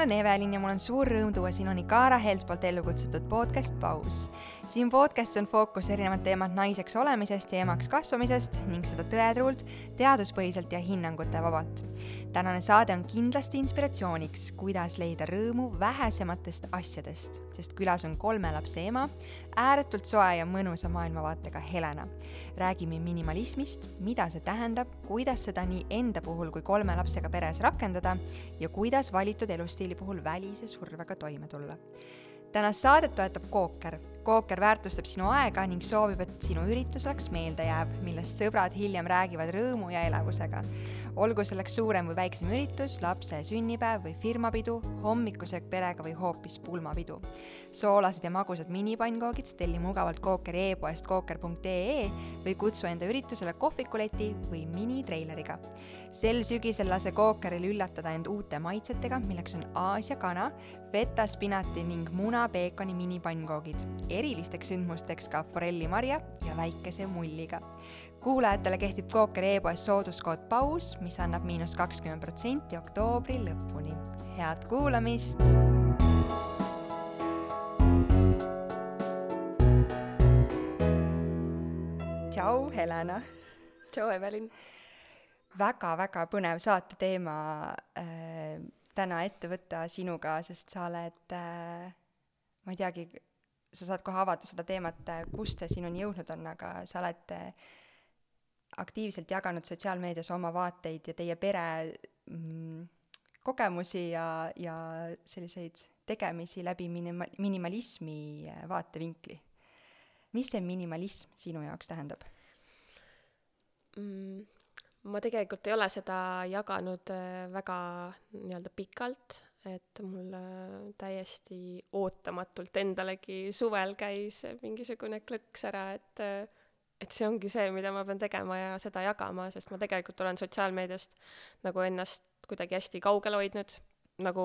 olen Evelin ja mul on suur rõõm tuua sinuni Kaara Hels poolt ellu kutsutud podcast Paus. siin podcastis on fookus erinevad teemad naiseks olemisest ja emaks kasvamisest ning seda tõetruult, teaduspõhiselt ja hinnangute vabalt. Tänane saade on kindlasti inspiratsiooniks, kuidas leida rõõmu vähesematest asjadest, sest külas on kolme lapse ema, ääretult soe ja mõnusa maailmavaatega Helena. räägime minimalismist, mida see tähendab, kuidas seda nii enda puhul kui kolme lapsega peres rakendada ja kuidas valitud elustiili puhul välise survega toime tulla. tänast saadet toetab Kooker. Kooker väärtustab sinu aega ning soovib, et sinu üritus oleks meeldejääv, millest sõbrad hiljem räägivad rõõmu ja elevusega olgu selleks suurem või väiksem üritus, lapse sünnipäev või firmapidu, hommikusöök perega või hoopis pulmapidu. soolased ja magusad minipannkoogiid telli mugavalt Kookeri e-poest kooker.ee või kutsu enda üritusele kohvikuleti või minitreileriga. sel sügisel lase Kookeril üllatada end uute maitsetega, milleks on Aasia kana, feta, spinati ning muna peekoni minipannkoogiid. erilisteks sündmusteks ka forellimarja ja väikese mulliga kuulajatele kehtib Kookeri e-poes sooduskood paus, mis annab miinus kakskümmend protsenti oktoobri lõpuni. head kuulamist! tšau, Helena! tšau, Evelin! väga-väga põnev saate teema äh, täna ette võtta sinuga, sest sa oled äh,, ma ei teagi, sa saad kohe avada seda teemat, kust see sinuni jõudnud on, aga sa oled äh, aktiivselt jaganud sotsiaalmeedias oma vaateid ja teie pere mm, kogemusi ja, ja selliseid tegemisi läbi minima-, minimalismi äh, vaatevinkli. mis see minimalism sinu jaoks tähendab mm,? ma tegelikult ei ole seda jaganud äh, väga nii-öelda pikalt, et mul äh, täiesti ootamatult endalegi suvel käis mingisugune klõks ära, et et see ongi see, mida ma pean tegema ja seda jagama, sest ma tegelikult olen sotsiaalmeediast nagu ennast kuidagi hästi kaugel hoidnud, nagu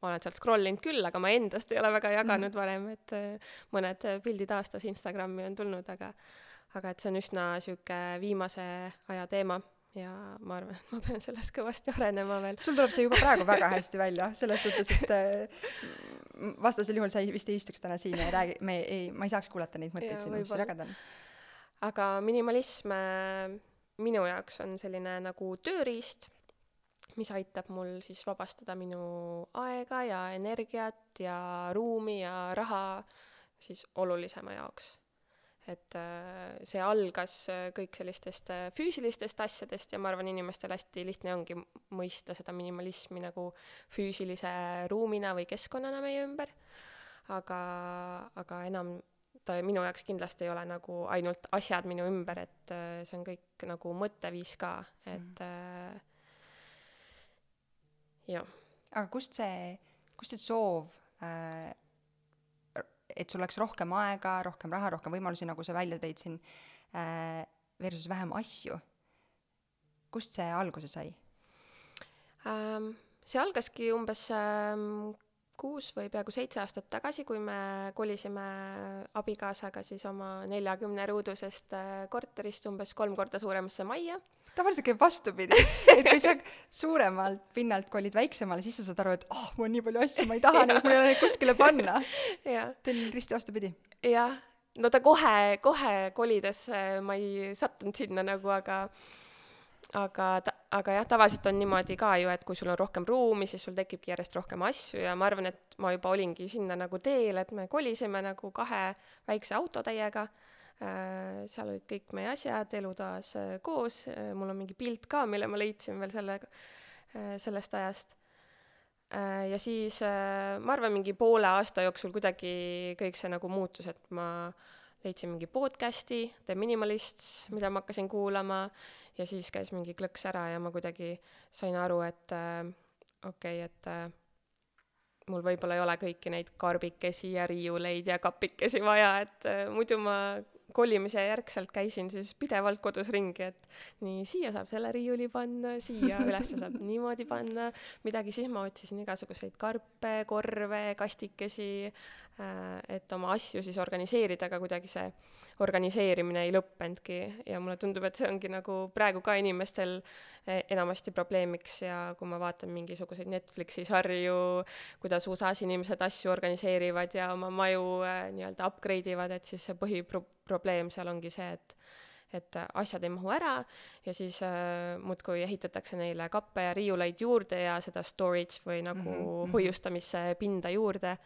ma olen sealt scroll inud küll, aga ma endast ei ole väga jaganud -hmm. varem, et äh, mõned pildid aastas Instagrami on tulnud, aga aga et see on üsna niisugune viimase aja teema ja ma arvan, et ma pean selles kõvasti arenema veel. sul tuleb see juba praegu väga hästi välja, selles suhtes, et äh, vastasel juhul sa ei, vist ei istuks täna siin ja ei räägi, me ei, ma ei saaks kuulata neid mõtteid sinu, mis sul jagada on aga minimalism äh, minu jaoks on selline nagu tööriist, mis aitab mul siis vabastada minu aega ja energiat ja ruumi ja raha siis olulisema jaoks. et äh, see algas äh, kõik sellistest füüsilistest asjadest ja ma arvan, inimestel hästi lihtne ongi mõista seda minimalismi nagu füüsilise ruumina või keskkonnana meie ümber, aga, aga enam ta minu jaoks kindlasti ei ole nagu ainult asjad minu ümber, et äh, see on kõik nagu mõtteviis ka, et mm. jah. aga kust see, kust see soov äh, et sul oleks rohkem aega, rohkem raha, rohkem võimalusi, nagu sa välja tõid siin äh,, versus vähem asju. kust see alguse sai ähm,? see algaski umbes ähm, kuus või peaaegu seitse aastat tagasi, kui me kolisime abikaasaga siis oma neljakümne ruudusest äh, korterist umbes kolm korda suuremasse majja. tavaliselt käib vastupidi, et kui sa suuremalt pinnalt kolid väiksemale, siis sa saad aru, et oh, mul on nii palju asju, ma ei taha neid, mul ei ole neid kuskile panna. Teil risti vastupidi. jah, no ta kohe, kohe kolides äh, ma ei sattunud sinna nagu, aga aga ta, aga jah, tavaliselt on niimoodi ka ju, et kui sul on rohkem ruumi, siis sul tekibki järjest rohkem asju ja ma arvan, et ma juba olingi sinna nagu teel, et me kolisime nagu kahe väikse autotäiega äh,, seal olid kõik meie asjad elutoas äh, koos. Äh,, mul on mingi pilt ka, mille ma leidsin veel selle äh,, sellest ajast. Äh,. ja siis äh, ma arvan, mingi poole aasta jooksul kuidagi kõik see nagu muutus, et ma leidsin mingi podcast'i, The Minimalists, mida ma hakkasin kuulama ja siis käis mingi klõks ära ja ma kuidagi sain aru, et äh, okei okay,, et äh, mul võib-olla ei ole kõiki neid karbikesi ja riiuleid ja kapikesi vaja, et äh, muidu ma kolimise järgselt käisin siis pidevalt kodus ringi, et nii, siia saab selle riiuli panna, siia ülesse saab niimoodi panna, midagi, siis ma otsisin igasuguseid karpe, korve, kastikesi et oma asju siis organiseerida, aga kuidagi see organiseerimine ei lõppenudki. Ja mulle tundub, et see ongi nagu praegu ka inimestel e, enamasti probleemiks. Ja kui ma vaatan mingisuguseid Netflixi sarju, kuidas USA-s inimesed asju organiseerivad ja oma maju äh, nii-öelda upgrade ivad, et siis see põhiprobleem seal ongi see, et et asjad ei mahu ära. Ja siis äh, muudkui ehitatakse neile kappe ja riiuleid juurde ja seda storage või nagu mm -hmm. hoiustamispinda juurde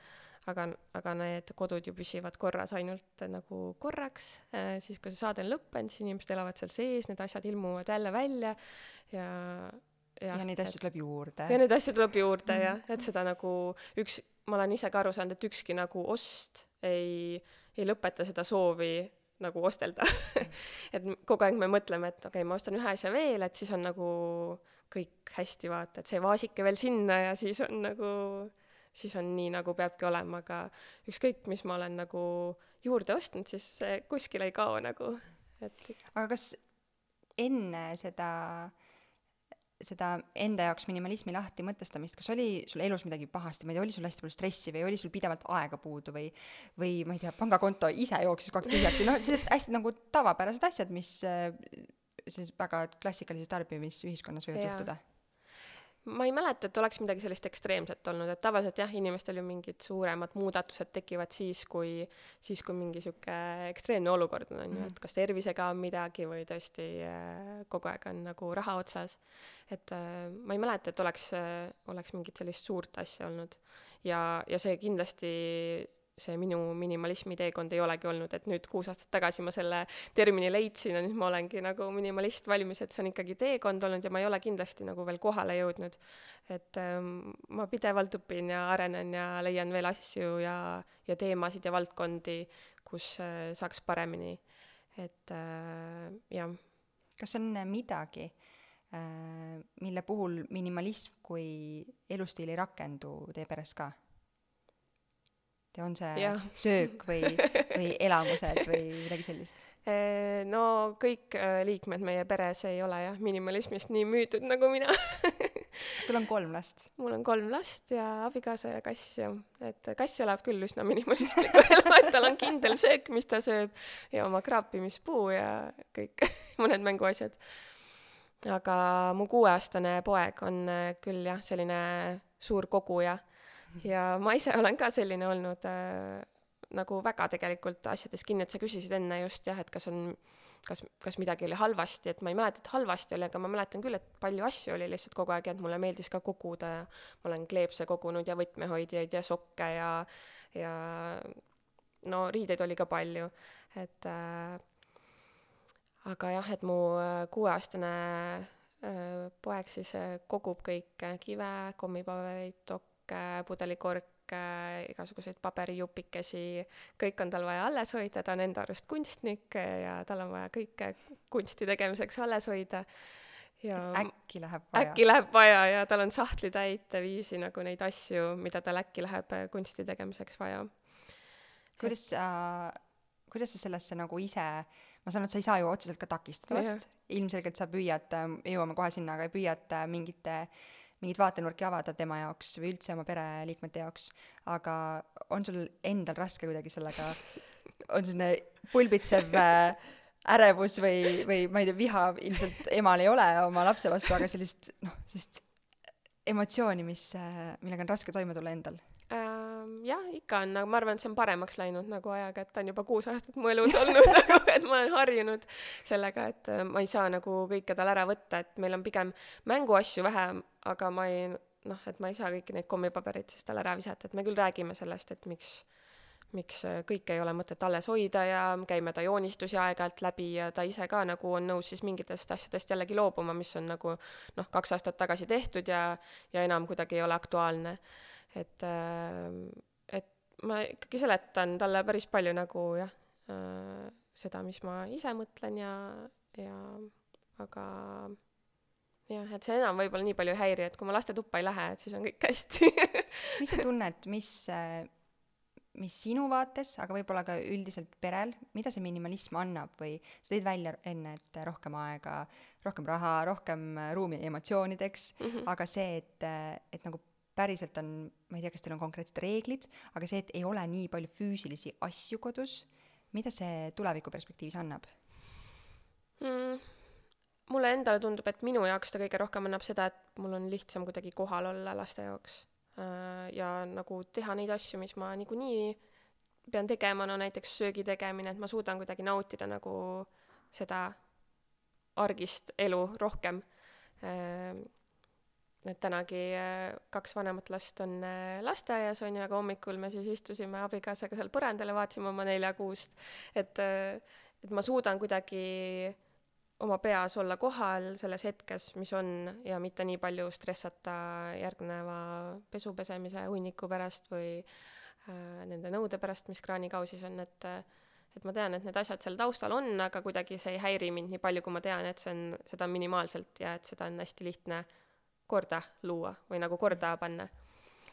aga, aga need kodud ju püsivad korras ainult nagu korraks, äh, siis kui see saade on lõppenud, siis inimesed elavad seal sees, need asjad ilmuvad jälle välja ja ja, ja neid asju tuleb juurde. ja neid asju tuleb juurde jah, et seda nagu üks, ma olen ise ka aru saanud, et ükski nagu ost ei, ei lõpeta seda soovi nagu ostelda. Et kogu aeg me mõtleme, et okei okay,, ma ostan ühe asja veel, et siis on nagu kõik hästi, vaata, et see vaasike veel sinna ja siis on nagu siis on nii, nagu peabki olema, aga ükskõik, mis ma olen nagu juurde ostnud, siis see kuskile ei kao nagu, et aga kas enne seda seda enda jaoks minimalismi lahti mõtestamist, kas oli sul elus midagi pahasti, ma ei tea, oli sul hästi palju stressi või oli sul pidevalt aega puudu või või ma ei tea, pangakonto ise jooksis kogu aeg tühjaks või noh, sellised hästi nagu tavapärased asjad, mis siis väga klassikalises tarbimisühiskonnas võivad juhtuda ma ei mäleta, et oleks midagi sellist ekstreemset olnud, et tavaliselt jah, inimestel ju mingid suuremad muudatused tekivad siis, kui, siis kui mingi sihuke ekstreemne olukord on, on ju, et kas tervisega on midagi või tõesti äh, kogu aeg on nagu raha otsas. et äh, ma ei mäleta, et oleks, äh, oleks mingit sellist suurt asja olnud. ja, ja see kindlasti see minu minimalismi teekond ei olegi olnud, et nüüd kuus aastat tagasi ma selle termini leidsin ja nüüd ma olengi nagu minimalist valmis, et see on ikkagi teekond olnud ja ma ei ole kindlasti nagu veel kohale jõudnud. et ähm, ma pidevalt õpin ja arenen ja leian veel asju ja, ja teemasid ja valdkondi, kus äh, saaks paremini, et äh, jah. kas on midagi äh,, mille puhul minimalism kui elustiil ei rakendu teie peres ka? On see ja. söök või, või elamused või midagi sellist? no kõik äh, liikmed meie peres ei ole jah minimalismist nii müüdud nagu mina sul on kolm last? mul on kolm last ja abikaasa ja kass ja et kass elab küll üsna minimalistlikku elu, et tal on kindel söök, mis ta sööb ja oma kraapimispuu ja kõik mõned mänguasjad. aga mu kuueaastane poeg on äh, küll jah, selline suur koguja ja ma ise olen ka selline olnud äh, nagu väga tegelikult asjades kinni, et sa küsisid enne just jah, et kas on, kas, kas midagi oli halvasti, et ma ei mäleta, et halvasti oli, aga ma mäletan küll, et palju asju oli lihtsalt kogu aeg ja et mulle meeldis ka koguda ja ma olen kleepse kogunud ja võtmehoidjaid ja sokke ja, ja no riideid oli ka palju, et äh, aga jah, et mu äh, kuueaastane äh, poeg siis äh, kogub kõike, kive, kommipabereid, dokk, pudelikorke, igasuguseid paberijupikesi, kõik on tal vaja alles hoida, ta on enda arust kunstnik ja tal on vaja kõike kunsti tegemiseks alles hoida. ja äkki läheb vaja. äkki läheb vaja ja tal on sahtlitäite viisi nagu neid asju, mida tal äkki läheb kunsti tegemiseks vaja. kuidas sa, kuidas sa sellesse nagu ise ma saan aru, et sa ei saa ju otseselt ka takistada last, ilmselgelt sa püüad, jõuame kohe sinna, aga püüad mingite äh, mingeid vaatenurki avada tema jaoks või üldse oma pereliikmete jaoks, aga on sul endal raske kuidagi sellega, on selline pulbitsev äh, ärevus või, või ma ei tea, viha ilmselt emal ei ole oma lapse vastu, aga sellist noh, sellist emotsiooni, mis, äh, millega on raske toime tulla endal? Jah, ikka on, aga ma arvan, et see on paremaks läinud nagu ajaga, et ta on juba kuus aastat mu elus olnud nagu, et ma olen harjunud sellega, et äh, ma ei saa nagu kõike tal ära võtta, et meil on pigem mänguasju vähem, aga ma ei noh, et ma ei saa kõiki neid kommipabereid siis talle ära visata, et me küll räägime sellest, et miks miks äh, kõike ei ole mõtet alles hoida ja käime ta joonistusi aeg-ajalt läbi ja ta ise ka nagu on nõus siis mingitest asjadest jällegi loobuma, mis on nagu noh, kaks aastat tagasi tehtud ja, ja enam kuidagi ei ole aktuaalne. Et, äh, ma ikkagi seletan talle päris palju nagu jah, äh, seda, mis ma ise mõtlen ja, ja aga jah, et see enam võib-olla nii palju ei häiri, et kui ma lastetuppa ei lähe, et siis on kõik hästi mis sa tunned, mis, mis sinu vaates, aga võib-olla ka üldiselt perel, mida see minimalism annab või sa tõid välja enne, et rohkem aega, rohkem raha, rohkem ruumi emotsioonideks mm, -hmm. aga see, et, et nagu päriselt on, ma ei tea, kas teil on konkreetsed reeglid, aga see, et ei ole nii palju füüsilisi asju kodus, mida see tuleviku perspektiivis annab mm,? mulle endale tundub, et minu jaoks ta kõige rohkem annab seda, et mul on lihtsam kuidagi kohal olla laste jaoks äh, ja nagu teha neid asju, mis ma niikuinii pean tegema, no näiteks söögi tegemine, et ma suudan kuidagi nautida nagu seda argist elu rohkem äh, et tänagi äh, kaks vanemat last on äh, lasteaias, on ju, aga hommikul me siis istusime abikaasaga seal põrandal ja vaatasime oma neljakuust. et, äh, et ma suudan kuidagi oma peas olla kohal selles hetkes, mis on, ja mitte nii palju stressata järgneva pesu pesemise hunniku pärast või äh, nende nõude pärast, mis kraanikausis on, et et ma tean, et need asjad seal taustal on, aga kuidagi see ei häiri mind nii palju, kui ma tean, et see on, seda on minimaalselt ja et seda on hästi lihtne korda luua või nagu korda panna.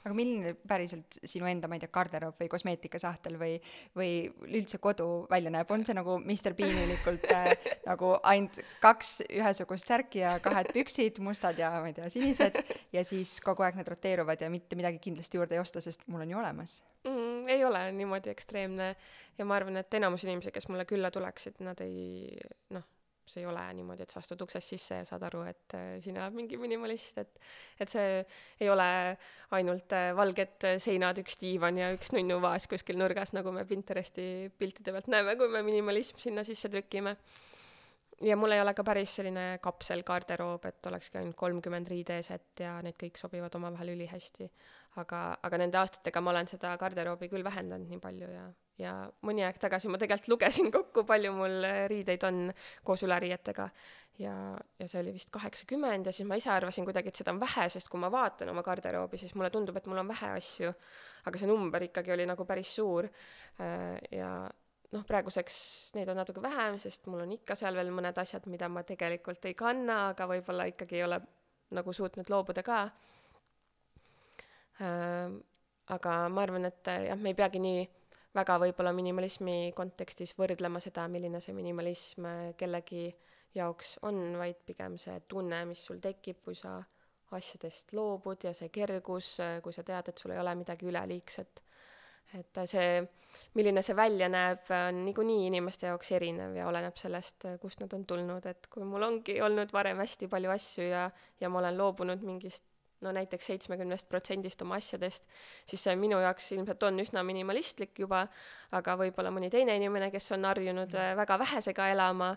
Aga milline päriselt sinu enda, ma ei tea, garderoob või kosmeetikasahtel või, või üldse kodu välja näeb, on see nagu Mr Beanilikult äh, nagu ainult kaks ühesugust särki ja kahed püksid, mustad ja ma ei tea, sinised, ja siis kogu aeg need roteeruvad ja mitte midagi kindlasti juurde ei osta, sest mul on ju olemas. Mm,? ei ole niimoodi ekstreemne. Ja ma arvan, et enamus inimesi, kes mulle külla tuleksid, nad ei noh see ei ole niimoodi, et sa astud uksest sisse ja saad aru, et äh, siin elab mingi minimalist, et et see ei ole ainult äh, valged seinad, üks diivan ja üks nunnuvaas kuskil nurgas, nagu me Pinteresti piltide pealt näeme, kui me minimalism sinna sisse trükime. ja mul ei ole ka päris selline kapselgarderoob, et olekski ainult kolmkümmend riideeset ja need kõik sobivad omavahel ülihästi. aga, aga nende aastatega ma olen seda garderoobi küll vähendanud nii palju ja ja mõni aeg tagasi ma tegelikult lugesin kokku, palju mul riideid on koos üleriietega ja, ja see oli vist kaheksakümmend ja siis ma ise arvasin kuidagi, et seda on vähe, sest kui ma vaatan oma garderoobi, siis mulle tundub, et mul on vähe asju, aga see number ikkagi oli nagu päris suur. Äh, ja noh, praeguseks neid on natuke vähem, sest mul on ikka seal veel mõned asjad, mida ma tegelikult ei kanna, aga võib-olla ikkagi ei ole nagu suutnud loobuda ka. Äh, aga ma arvan, et jah, me ei peagi nii väga võib-olla minimalismi kontekstis võrdlema seda, milline see minimalism äh, kellegi jaoks on, vaid pigem see tunne, mis sul tekib, kui sa asjadest loobud ja see kergus, äh, kui sa tead, et sul ei ole midagi üleliigset. et äh, see, milline see välja näeb, on niikuinii inimeste jaoks erinev ja oleneb sellest, kust nad on tulnud, et kui mul ongi olnud varem hästi palju asju ja, ja ma olen loobunud mingist no näiteks seitsmekümnest protsendist oma asjadest, siis see minu jaoks ilmselt on üsna minimalistlik juba, aga võib-olla mõni teine inimene, kes on harjunud mm. väga vähesega elama,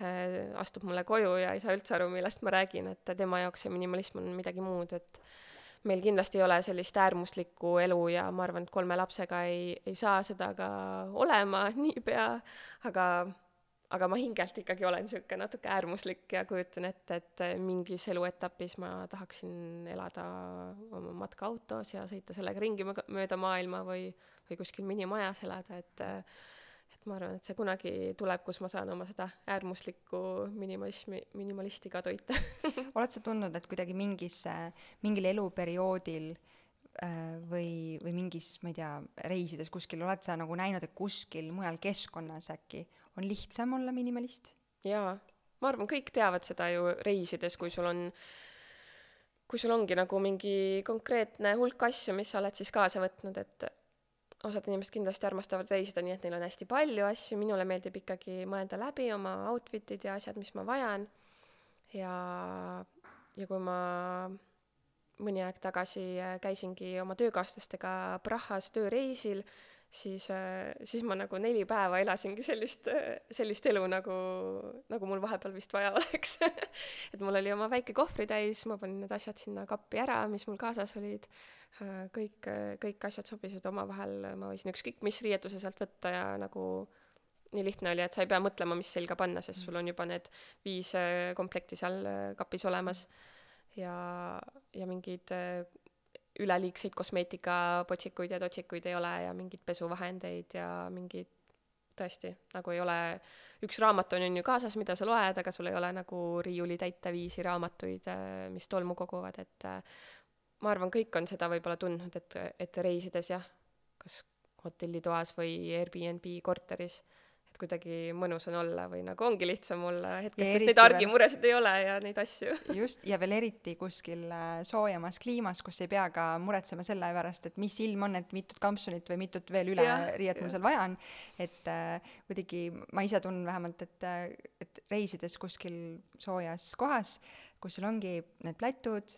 äh, astub mulle koju ja ei saa üldse aru, millest ma räägin, et tema jaoks see minimalism on midagi muud, et meil kindlasti ei ole sellist äärmuslikku elu ja ma arvan, et kolme lapsega ei, ei saa seda ka olema niipea, aga aga ma hingelt ikkagi olen niisugune natuke äärmuslik ja kujutan ette, et mingis eluetapis ma tahaksin elada oma matkaautos ja sõita sellega ringi mööda maailma või, või kuskil minimajas elada, et et ma arvan, et see kunagi tuleb, kus ma saan oma seda äärmuslikku minimalismi, minimalisti ka toita. Oled sa tundnud, et kuidagi mingis, mingil eluperioodil äh, või, või mingis, ma ei tea, reisides kuskil, oled sa nagu näinud, et kuskil mujal keskkonnas äkki on lihtsam olla minimalist? jaa, ma arvan, kõik teavad seda ju reisides, kui sul on, kui sul ongi nagu mingi konkreetne hulk asju, mis sa oled siis kaasa võtnud, et osad inimesed kindlasti armastavad reisida nii, et neil on hästi palju asju, minule meeldib ikkagi mõelda läbi oma outfit'id ja asjad, mis ma vajan. ja, ja kui ma mõni aeg tagasi käisingi oma töökaaslastega Prahas tööreisil, siis, äh, siis ma nagu neli päeva elasingi sellist, sellist elu, nagu, nagu mul vahepeal vist vaja oleks. Et mul oli oma väike kohvritäis, ma panin need asjad sinna kappi ära, mis mul kaasas olid, äh, kõik, kõik asjad sobisid omavahel, ma võisin ükskõik mis riietuse sealt võtta ja nagu nii lihtne oli, et sa ei pea mõtlema, mis selga panna, sest sul on juba need viis äh, komplekti seal kapis olemas. Ja, ja mingid üleliigseid kosmeetikapotsikuid ja totsikuid ei ole ja mingeid pesuvahendeid ja mingeid tõesti, nagu ei ole, üks raamat on, on ju kaasas, mida sa loed, aga sul ei ole nagu riiulitäite viisi raamatuid, mis tolmu koguvad, et ma arvan, kõik on seda võib-olla tundnud, et, et reisides jah, kas hotellitoas või Airbnb korteris, kuidagi mõnus on olla või nagu ongi lihtsam olla hetkes, sest neid argi veel- ei ole ja neid asju. just, ja veel eriti kuskil äh, soojemas kliimas, kus ei pea ka muretsema selle pärast, et mis ilm on, et mitut kampsunit või mitut veel üle Jah, riiet mul seal vaja on. et äh, kuidagi ma ise tunnen vähemalt, et, et reisides kuskil soojas kohas, kus sul ongi need plätud,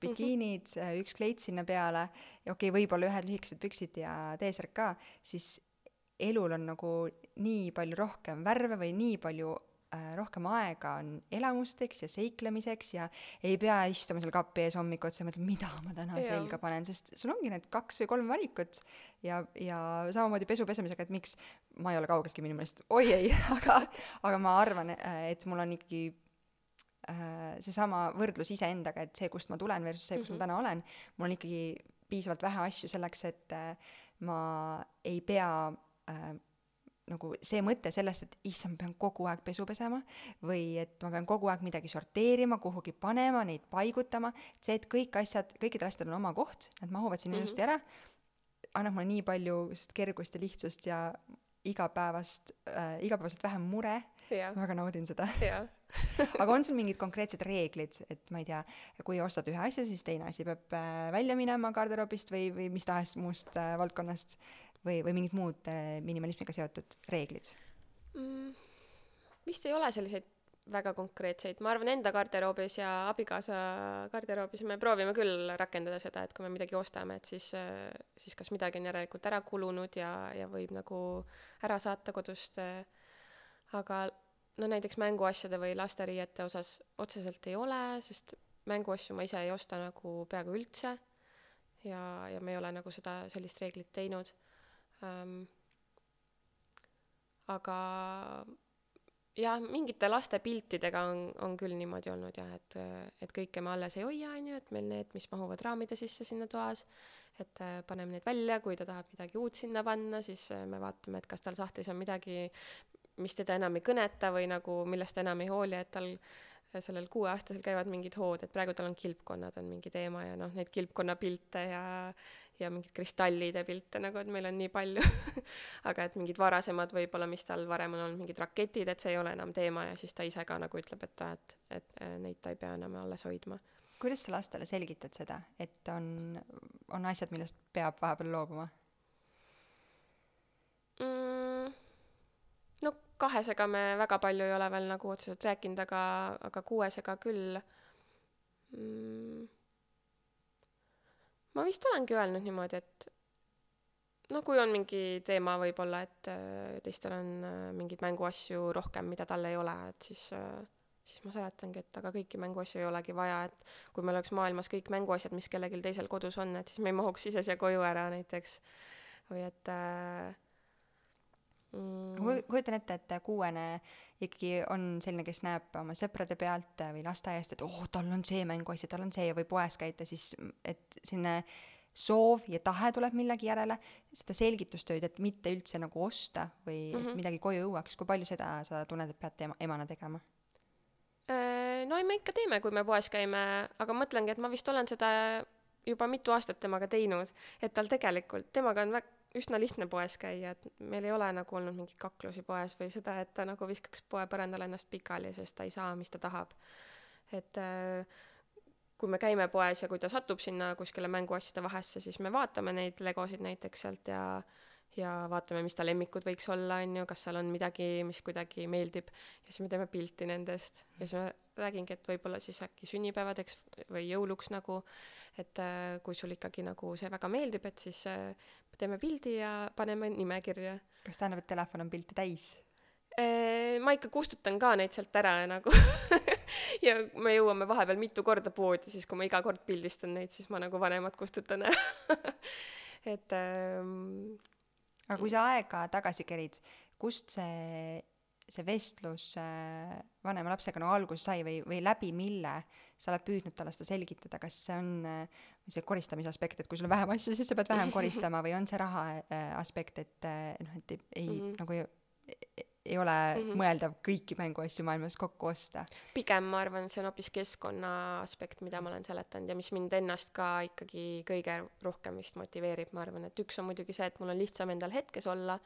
bikiinid mm, -hmm. üks kleit sinna peale ja okei okay,, võib-olla ühed lühikesed püksid ja T-särk ka, siis elul on nagu nii palju rohkem värve või nii palju äh, rohkem aega on elamusteks ja seiklemiseks ja ei pea istuma seal kapi ees hommikul otsa ja mõtlema, mida ma täna Jaa. selga panen, sest sul ongi need kaks või kolm valikut ja, ja samamoodi pesu pesemisega, et miks ma ei ole kaugeltki minimalist, oi ei, aga, aga ma arvan, et mul on ikkagi äh, seesama võrdlus iseendaga, et see, kust ma tulen versus see, kus mm -hmm. ma täna olen, mul on ikkagi piisavalt vähe asju selleks, et äh, ma ei pea äh, nagu see mõte sellest, et issand, ma pean kogu aeg pesu pesema või et ma pean kogu aeg midagi sorteerima, kuhugi panema, neid paigutama, see, et kõik asjad, kõikidel asjadel on oma koht, nad mahuvad sinna Mhm. ilusti ära, annab mulle nii palju sellist kergust ja lihtsust ja igapäevast äh,, igapäevaselt vähem mure, ma väga naudin seda. jah. aga on sul mingid konkreetsed reeglid, et ma ei tea, kui ostad ühe asja, siis teine asi peab äh, välja minema garderoobist või, või mis tahes muust äh, valdkonnast või, või mingid muud äh, minimalismiga seotud reeglid? mm, vist ei ole selliseid väga konkreetseid, ma arvan enda garderoobis ja abikaasa garderoobis me proovime küll rakendada seda, et kui me midagi ostame, et siis, siis kas midagi on järelikult ära kulunud ja, ja võib nagu ära saata kodust. aga no näiteks mänguasjade või lasteriiete osas otseselt ei ole, sest mänguasju ma ise ei osta nagu peaaegu üldse. ja, ja me ei ole nagu seda, sellist reeglit teinud ähm,. aga jah, mingite laste piltidega on, on küll niimoodi olnud jah, et, et kõike me alles ei hoia, on ju, et meil need, mis mahuvad raamide sisse sinna toas, et äh, paneme need välja, kui ta tahab midagi uut sinna panna, siis äh, me vaatame, et kas tal sahtlis on midagi, mis teda enam ei kõneta või nagu millest ta enam ei hooli, et tal äh, sellel kuueaastasel käivad mingid hood, et praegu tal on kilpkonnad on mingi teema ja noh, neid kilpkonnapilte ja ja mingid kristallide pilte nagu, et meil on nii palju aga et mingid varasemad võib-olla, mis tal varem on olnud, mingid raketid, et see ei ole enam teema ja siis ta ise ka nagu ütleb, et ta, et, et neid ta ei pea enam alles hoidma. kuidas sa lastele selgitad seda, et on, on asjad, millest peab vahepeal loobuma? mm,. no kahesega me väga palju ei ole veel nagu otseselt rääkinud, aga, aga kuuesega küll mm,. Ma vist olengi öelnud niimoodi, et no kui on mingi teema võib-olla, et äh, teistel on äh, mingeid mänguasju rohkem, mida tal ei ole, et siis äh, siis ma seletangi, et aga kõiki mänguasju ei olegi vaja, et kui meil oleks maailmas kõik mänguasjad, mis kellelgi teisel kodus on, et siis me ei mahuks ise siia koju ära näiteks. või et äh, mm, kujutan ette, et kuuene ikkagi on selline, kes näeb oma sõprade pealt või lasteaiast, et oh, tal on see mänguasi, tal on see või poes käite, siis et selline soov ja tahe tuleb millegi järele, seda selgitustööd, et mitte üldse nagu osta või mm. -hmm. midagi koju jõuaks, kui palju seda sa tunned, et pead ema, emana tegema? Äh, no ei, me ikka teeme, kui me poes käime, aga mõtlengi, et ma vist olen seda juba mitu aastat temaga teinud, et tal tegelikult, temaga on vä-, üsna lihtne poes käia, et meil ei ole nagu olnud mingeid kaklusi poes või seda, et ta nagu viskaks poe põrandale ennast pikali, sest ta ei saa, mis ta tahab. et äh, kui me käime poes ja kui ta satub sinna kuskile mänguasjade vahesse, siis me vaatame neid legosid näiteks sealt ja ja vaatame, mis ta lemmikud võiks olla, on ju, kas seal on midagi, mis kuidagi meeldib ja siis me teeme pilti nendest ja siis ma räägingi, et võib-olla siis äkki sünnipäevadeks või jõuluks nagu, et äh, kui sul ikkagi nagu see väga meeldib, et siis äh, teeme pildi ja paneme nimekirja. kas tähendab, et telefon on pilte täis? ma ikka kustutan ka neid sealt ära ja nagu ja me jõuame vahepeal mitu korda poodi, siis kui ma iga kord pildistan neid, siis ma nagu vanemad kustutan ära et ähm, aga kui sa aega tagasi kerid, kust see, see vestlus äh, vanema lapsega no alguse sai või, või läbi mille sa oled püüdnud talle seda selgitada, kas see on äh, see koristamise aspekt, et kui sul on vähem asju, siis sa pead vähem koristama või on see raha äh, aspekt, et noh, et ei, mm. -hmm. nagu ei, ole mm. -hmm. mõeldav kõiki mänguasju maailmas kokku osta. pigem ma arvan, see on hoopis keskkonna aspekt, mida ma olen seletanud ja mis mind ennast ka ikkagi kõige rohkem vist motiveerib, ma arvan, et üks on muidugi see, et mul on lihtsam endal hetkes olla,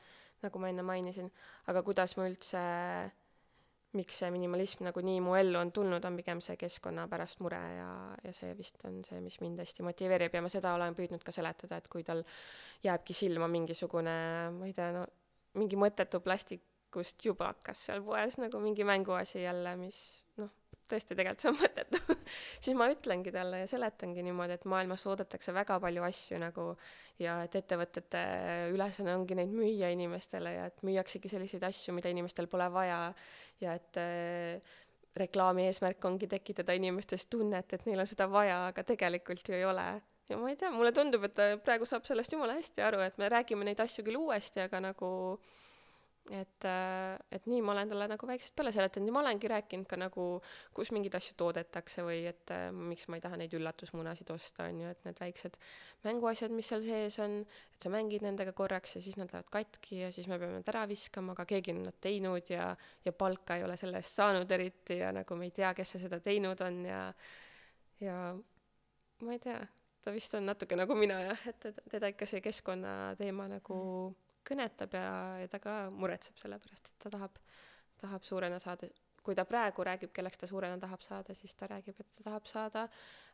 nagu ma enne mainisin, aga kuidas ma üldse miks see minimalism nagu nii mu ellu on tulnud, on pigem see keskkonna pärast mure ja, ja see vist on see, mis mind hästi motiveerib ja ma seda olen püüdnud ka seletada, et kui tal jääbki silma mingisugune, ma ei tea, no mingi mõttetu plastikust jubakas seal poes nagu mingi mänguasi jälle, mis noh, tõesti tegelikult see on mõttetu siis ma ütlengi talle ja seletangi niimoodi, et maailmas oodatakse väga palju asju nagu ja et ettevõtete ülesanne ongi neid müüa inimestele ja et müüaksegi selliseid asju, mida inimestel pole vaja ja et äh, reklaami eesmärk ongi tekitada inimestes tunnet, et neil on seda vaja, aga tegelikult ju ei ole. ja ma ei tea, mulle tundub, et ta praegu saab sellest jumala hästi aru, et me räägime neid asju küll uuesti, aga nagu äh, et nii ma olen talle nagu väiksest peale seletanud. Ja ma olengi rääkinud ka nagu, kus mingeid asju toodetakse või et äh, miks ma ei taha neid üllatusmunasid osta, on ju, et need väiksed mänguasjad, mis seal sees on, et sa mängid nendega korraks ja siis nad lähevad katki ja siis me peame nad ära viskama, aga keegi on nad teinud ja, ja palka ei ole selle eest saanud eriti ja nagu me ei tea, kes see seda teinud on ja, ja ma ei tea, ta vist on natuke nagu mina jah, et teda ikka see keskkonnateema nagu mm kõnetab ja, ja ta ka muretseb selle pärast, et ta tahab, tahab suurena saada. kui ta praegu räägib, kelleks ta suurena tahab saada, siis ta räägib, et ta tahab saada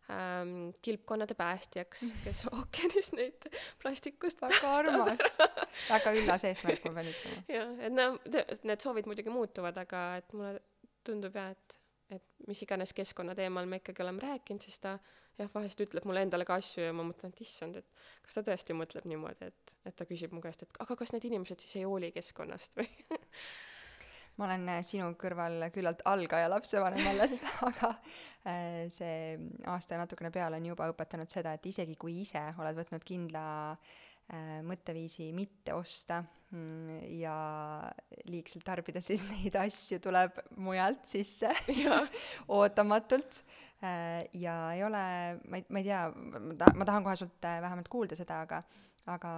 ähm, kilpkonnade päästjaks, kes ookeanis neid plastikust väga armas väga üllas eesmärk, ma pean ütlema. jah, et no need soovid muidugi muutuvad, aga et mulle tundub jah, et et mis iganes keskkonna teemal me ikkagi oleme rääkinud, siis ta jah, vahest ütleb mulle endale ka asju ja ma mõtlen, et issand, et kas ta tõesti mõtleb niimoodi, et, et ta küsib mu käest, et aga kas need inimesed siis ei hooli keskkonnast või? Ma olen äh, sinu kõrval küllalt algaja lapsevanem alles aga äh, see aasta ja natukene peale on juba õpetanud seda, et isegi kui ise oled võtnud kindla äh, mõtteviisi mitte osta mm, ja liigselt tarbida, siis neid asju tuleb mujalt sisse ootamatult ja ei ole, ma ei, ma ei tea, ma ta-, ma tahan kohe sult äh, vähemalt kuulda seda, aga, aga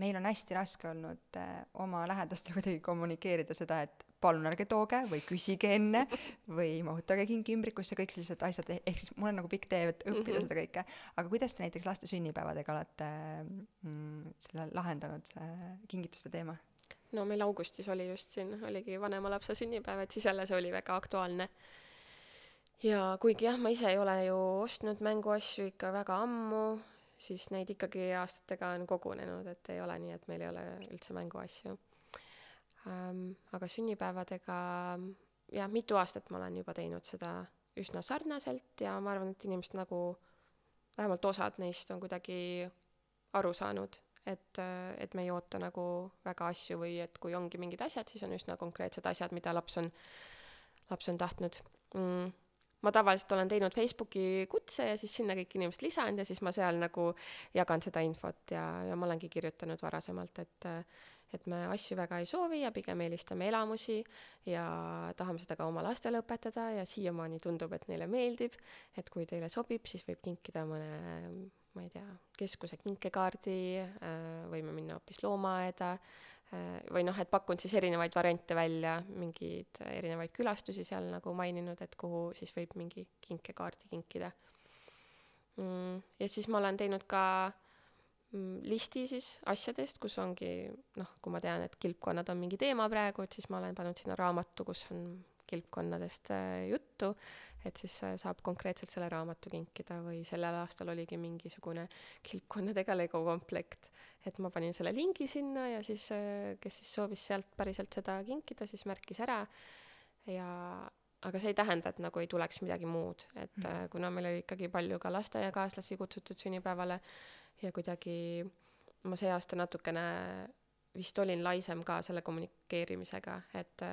meil on hästi raske olnud äh, oma lähedastele kuidagi kommunikeerida seda, et palun ärge tooge või küsige enne või mahutage king ümbrikusse, kõik sellised asjad, ehk siis mul on nagu pikk tee, et õppida mm -hmm. seda kõike. aga kuidas te näiteks laste sünnipäevadega olete mm, selle lahendanud, see kingituste teema? no meil augustis oli just siin, oligi vanema lapse sünnipäev, et siis jälle see oli väga aktuaalne ja kuigi jah, ma ise ei ole ju ostnud mänguasju ikka väga ammu, siis neid ikkagi aastatega on kogunenud, et ei ole nii, et meil ei ole üldse mänguasju ähm,. aga sünnipäevadega jah, mitu aastat ma olen juba teinud seda üsna sarnaselt ja ma arvan, et inimesed nagu, vähemalt osad neist on kuidagi aru saanud, et, et me ei oota nagu väga asju või et kui ongi mingid asjad, siis on üsna konkreetsed asjad, mida laps on, laps on tahtnud mm ma tavaliselt olen teinud Facebooki kutse ja siis sinna kõik inimesed lisanud ja siis ma seal nagu jagan seda infot ja, ja ma olengi kirjutanud varasemalt, et et me asju väga ei soovi ja pigem eelistame elamusi ja tahame seda ka oma lastele õpetada ja siiamaani tundub, et neile meeldib, et kui teile sobib, siis võib kinkida mõne ma ei tea, keskuse kinkekaardi, võime minna hoopis loomaaeda Äh, või noh, et pakkunud siis erinevaid variante välja, mingeid erinevaid külastusi seal nagu maininud, et kuhu siis võib mingi kinkekaardi kinkida mm,. ja siis ma olen teinud ka mm, listi siis asjadest, kus ongi noh, kui ma tean, et kilpkonnad on mingi teema praegu, et siis ma olen pannud sinna raamatu, kus on kilpkonnadest äh, juttu et siis saab konkreetselt selle raamatu kinkida või sellel aastal oligi mingisugune kilpkonnadega Lego komplekt. Et ma panin selle lingi sinna ja siis, kes siis soovis sealt päriselt seda kinkida, siis märkis ära ja aga see ei tähenda, et nagu ei tuleks midagi muud, et mm. kuna meil oli ikkagi palju ka lasteaiakaaslasi kutsutud sünnipäevale ja kuidagi ma see aasta natukene vist olin laisem ka selle kommunikeerimisega, et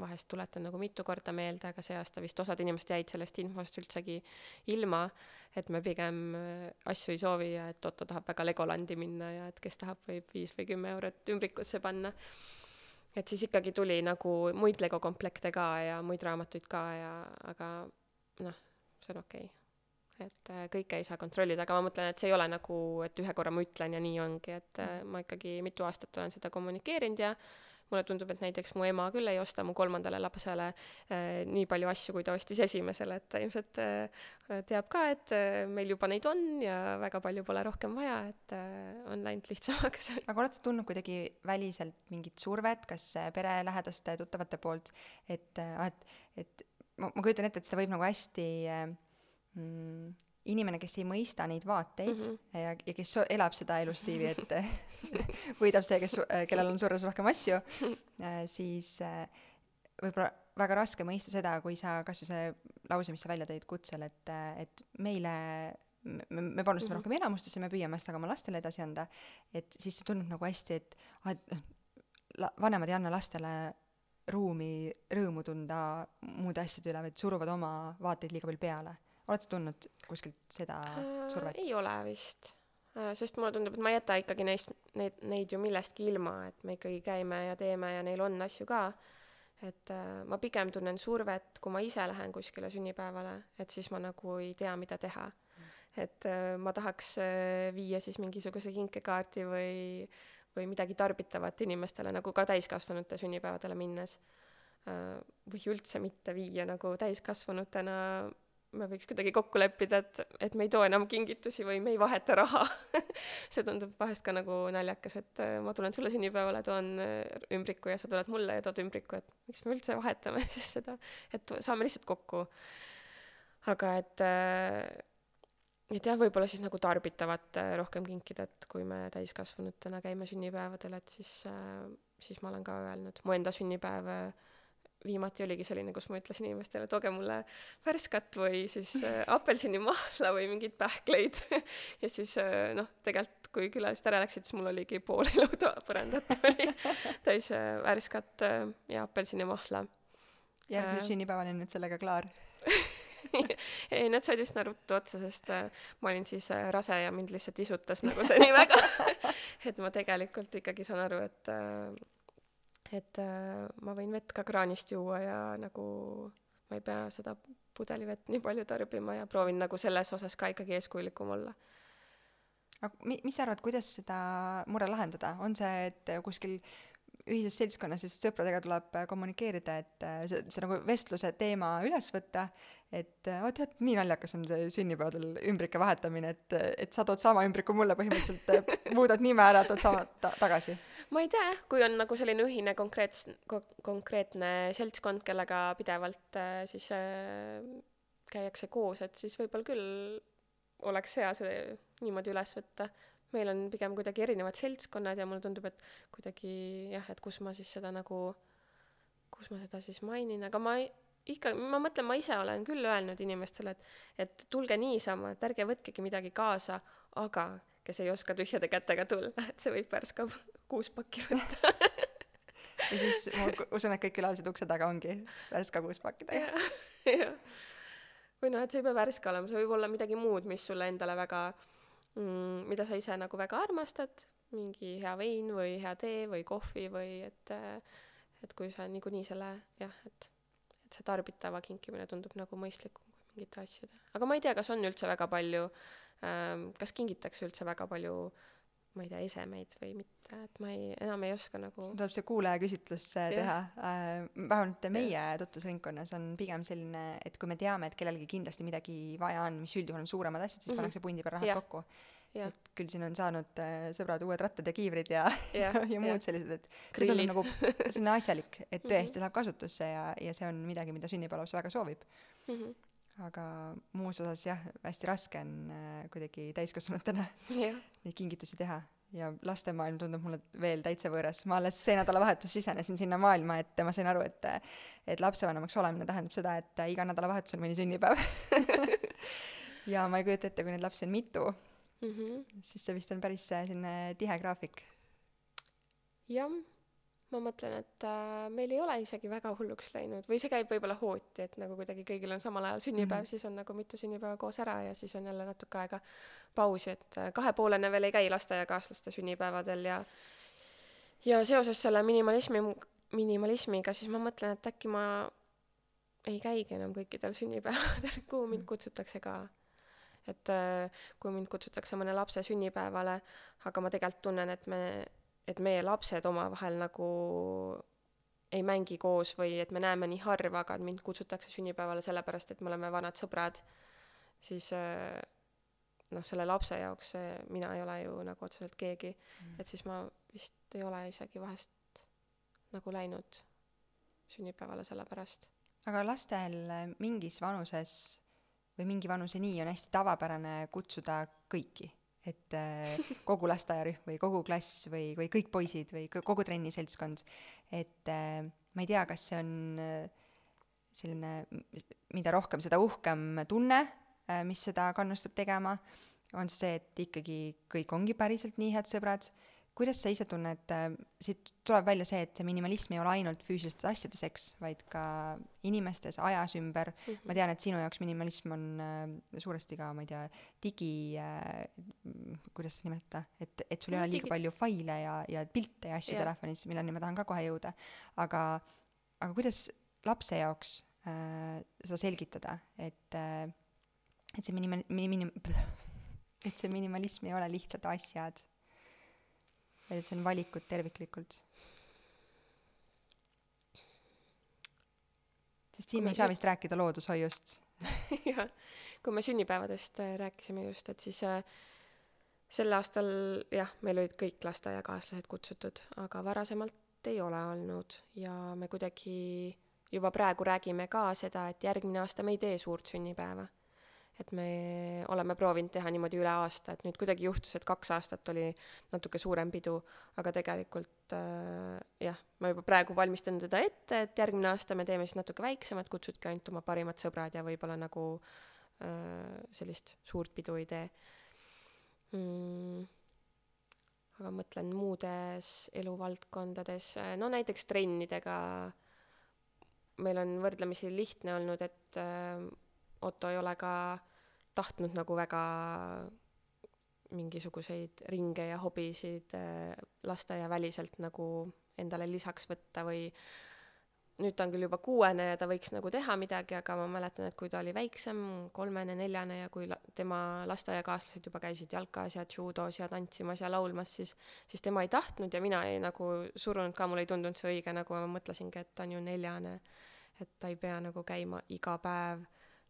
vahest tuletan nagu mitu korda meelde, aga see aasta vist osad inimesed jäid sellest infost üldsegi ilma, et me pigem äh, asju ei soovi ja et Otto tahab väga Legolandi minna ja et kes tahab, võib viis või kümme eurot ümbrikusse panna. et siis ikkagi tuli nagu muid Lego komplekte ka ja muid raamatuid ka ja, aga noh, see on okei okay et äh, kõike ei saa kontrollida, aga ma mõtlen, et see ei ole nagu, et ühe korra ma ütlen ja nii ongi, et äh, ma ikkagi mitu aastat olen seda kommunikeerinud ja mulle tundub, et näiteks mu ema küll ei osta mu kolmandale lapsele äh, nii palju asju, kui ta ostis esimesele, et ta ilmselt äh, teab ka, et äh, meil juba neid on ja väga palju pole rohkem vaja, et äh, on läinud lihtsamaks. aga oled sa tundnud kuidagi väliselt mingit survet, kas äh, pere, lähedaste, tuttavate poolt, et, äh, et, et ma, ma kujutan ette, et seda võib nagu hästi äh, mm, inimene, kes ei mõista neid vaateid mm -hmm. ja, ja kes elab seda elustiili, et võidab see, kes, kellel on surres rohkem asju, siis äh, võib-olla väga raske mõista seda, kui sa, kas või see lause, mis sa välja tõid kutsel, et, et meile me, me panustame mm -hmm. rohkem elamustesse, me püüame seda ka oma lastele edasi anda, et siis see tundub nagu hästi, et ah, et noh, la-, vanemad ei anna lastele ruumi rõõmu tunda muude asjade üle, vaid suruvad oma vaateid liiga palju peale. Oled sa tundnud kuskilt seda survet? ei ole vist Äh, sest mulle tundub, et ma ei jäta ikkagi neist, neid, neid ju millestki ilma, et me ikkagi käime ja teeme ja neil on asju ka. et äh, ma pigem tunnen survet, kui ma ise lähen kuskile sünnipäevale, et siis ma nagu ei tea, mida teha. et äh, ma tahaks äh, viia siis mingisuguse kinkekaardi või, või midagi tarbitavat inimestele, nagu ka täiskasvanute sünnipäevadele minnes äh,. või üldse mitte viia nagu täiskasvanutena me võiks kuidagi kokku leppida, et, et me ei too enam kingitusi või me ei vaheta raha see tundub vahest ka nagu naljakas, et äh, ma tulen sulle sünnipäevale, toon äh, ümbriku ja sa tuled mulle ja tood ümbriku, et miks me üldse vahetame siis seda, et saame lihtsalt kokku. aga et, äh, et jah, võib-olla siis nagu tarbitavat rohkem kinkida, et kui me täiskasvanutena käime sünnipäevadel, et siis, siis ma olen ka öelnud, mu enda sünnipäev viimati oligi selline, kus ma ütlesin inimestele, tooge mulle värskat või siis äh, apelsinimahla või mingeid pähkleid. Ja siis äh, noh, tegelikult kui külalised ära läksid, siis mul oligi pool elutoa põrandat oli täis äh, värskat äh, ja apelsinimahla. järgmise äh, sünnipäevani on nüüd sellega klaar. Ei, need said üsna ruttu otsa, sest äh, ma olin siis äh, rase ja mind lihtsalt isutas nagu see nii väga. Et ma tegelikult ikkagi saan aru, et äh, et äh, ma võin vett ka kraanist juua ja nagu ma ei pea seda pudelivett nii palju tarbima ja proovin nagu selles osas ka ikkagi eeskujulikum olla. aga mi-, mis sa arvad, kuidas seda mure lahendada, on see, et kuskil ühises seltskonnas siis sõpradega tuleb kommunikeerida, et äh, see, see nagu vestluse teema üles võtta, et oo tead, nii naljakas on see sünnipäevadel ümbrike vahetamine, et, et sa tood sama ümbriku mulle põhimõtteliselt, muudad nime ära, tood sama ta tagasi. ma ei tea jah, kui on nagu selline ühine konkreets- ko,, konkreetne seltskond, kellega pidevalt äh, siis äh, käiakse koos, et siis võib-olla küll oleks hea see niimoodi üles võtta meil on pigem kuidagi erinevad seltskonnad ja mulle tundub, et kuidagi jah, et kus ma siis seda nagu, kus ma seda siis mainin, aga ma ei, ikka, ma mõtlen, ma ise olen küll öelnud inimestele, et et tulge niisama, et ärge võtkegi midagi kaasa, aga kes ei oska tühjade kätega tulla, et see võib Värska kuus pakki võtta ja siis ma usun, et kõik külalised ukse taga ongi Värska kuuspakidega. jah. või noh, et see ei pea Värska olema, see võib olla midagi muud, mis sulle endale väga mm, mida sa ise nagu väga armastad, mingi hea vein või hea tee või kohvi või et, et kui sa niikuinii selle jah, et, et see tarbitava kinkimine tundub nagu mõistlikum kui mingite asjade. aga ma ei tea, kas on üldse väga palju ähm,, kas kingitakse üldse väga palju ma ei tea, esemeid või mitte, et ma ei, enam ei oska nagu siis tuleb see kuulajaküsitlus teha äh,, vähemalt meie tutvusringkonnas on pigem selline, et kui me teame, et kellelgi kindlasti midagi vaja on, mis üldjuhul on suuremad asjad, siis mm -hmm. pannakse pundi peal rahad ja. kokku. et küll siin on saanud äh, sõbrad uued rattad ja kiivrid ja, ja, ja muud ja. sellised, et see tundub nagu selline asjalik, et mhm. tõesti läheb kasutusse ja, ja see on midagi, mida sünnipäevalaps väga soovib mm. -hmm aga muus osas jah, hästi raske on äh, kuidagi täiskasvanutena neid kingitusi teha ja lastemaailm tundub mulle veel täitsa võõras. ma alles see nädalavahetus sisenesin sinna maailma, et ma sain aru, et et lapsevanemaks olemine tähendab seda, et iga nädalavahetus on mõni sünnipäev ja ma ei kujuta ette, kui neid lapsi on mitu mm, -hmm. siis see vist on päris selline tihe graafik. jah ma mõtlen, et äh, meil ei ole isegi väga hulluks läinud või see käib võib-olla hooti, et nagu kuidagi kõigil on samal ajal sünnipäev mm, -hmm. siis on nagu mitu sünnipäeva koos ära ja siis on jälle natuke aega pausi, et äh, kahepoolene veel ei käi lasteaiakaaslaste sünnipäevadel ja ja seoses selle minimalismi, minimalismiga siis ma mõtlen, et äkki ma ei käigi enam kõikidel sünnipäevadel, kuhu mind kutsutakse ka. et äh, kui mind kutsutakse mõne lapse sünnipäevale, aga ma tegelikult tunnen, et me et meie lapsed omavahel nagu ei mängi koos või et me näeme nii harva, aga mind kutsutakse sünnipäevale sellepärast, et me oleme vanad sõbrad, siis äh, noh, selle lapse jaoks see, mina ei ole ju nagu otseselt keegi mm., et siis ma vist ei ole isegi vahest nagu läinud sünnipäevale selle pärast. aga lastel mingis vanuses või mingi vanuseni on hästi tavapärane kutsuda kõiki, et äh, kogu lasteaiarühm või kogu klass või, või kõik poisid või kogu trenniseltskond, et äh, ma ei tea, kas see on äh, selline, mida rohkem, seda uhkem tunne, mis seda kannustab tegema, on see see, et ikkagi kõik ongi päriselt nii head sõbrad kuidas sa ise tunned, äh, siit tuleb välja see, et see minimalism ei ole ainult füüsilistes asjades, eks, vaid ka inimestes, ajas ümber mm. -hmm. ma tean, et sinu jaoks minimalism on äh, suuresti ka, ma ei tea, digi äh,, kuidas seda nimetada, et, et sul ei ole liiga palju faile ja, ja pilte ja asju yeah. telefonis, milleni ma tahan ka kohe jõuda. aga, aga kuidas lapse jaoks äh, seda selgitada, et äh,, et see minim-, minim-, et see minimalism ei ole lihtsalt asjad et see on valikud terviklikult. sest siin me ei saa vist rääkida loodushoiust. Jah, kui me sünnipäevadest äh, rääkisime just, et siis äh, sel aastal jah, meil olid kõik lasteaiakaaslased kutsutud, aga varasemalt ei ole olnud. Ja me kuidagi juba praegu räägime ka seda, et järgmine aasta me ei tee suurt sünnipäeva et me oleme proovinud teha niimoodi üle aasta, et nüüd kuidagi juhtus, et kaks aastat oli natuke suurem pidu, aga tegelikult äh, jah, ma juba praegu valmistan teda ette, et järgmine aasta me teeme siis natuke väiksemat, kutsudki ainult oma parimad sõbrad ja võib-olla nagu äh, sellist suurt pidu ei tee. Mm. Aga mõtlen muudes eluvaldkondades, no näiteks trennidega. Meil on võrdlemisi lihtne olnud, et äh, Otto ei ole ka tahtnud nagu väga mingisuguseid ringe ja hobisid äh, lasteaiaväliselt nagu endale lisaks võtta või nüüd ta on küll juba kuuene ja ta võiks nagu teha midagi, aga ma mäletan, et kui ta oli väiksem, kolmene, neljane ja kui la tema lasteaiakaaslased juba käisid jalkas ja judos ja tantsimas ja laulmas, siis, siis tema ei tahtnud ja mina ei nagu surunud ka, mulle ei tundunud see õige, nagu ma mõtlesingi, et ta on ju neljane, et ta ei pea nagu käima iga päev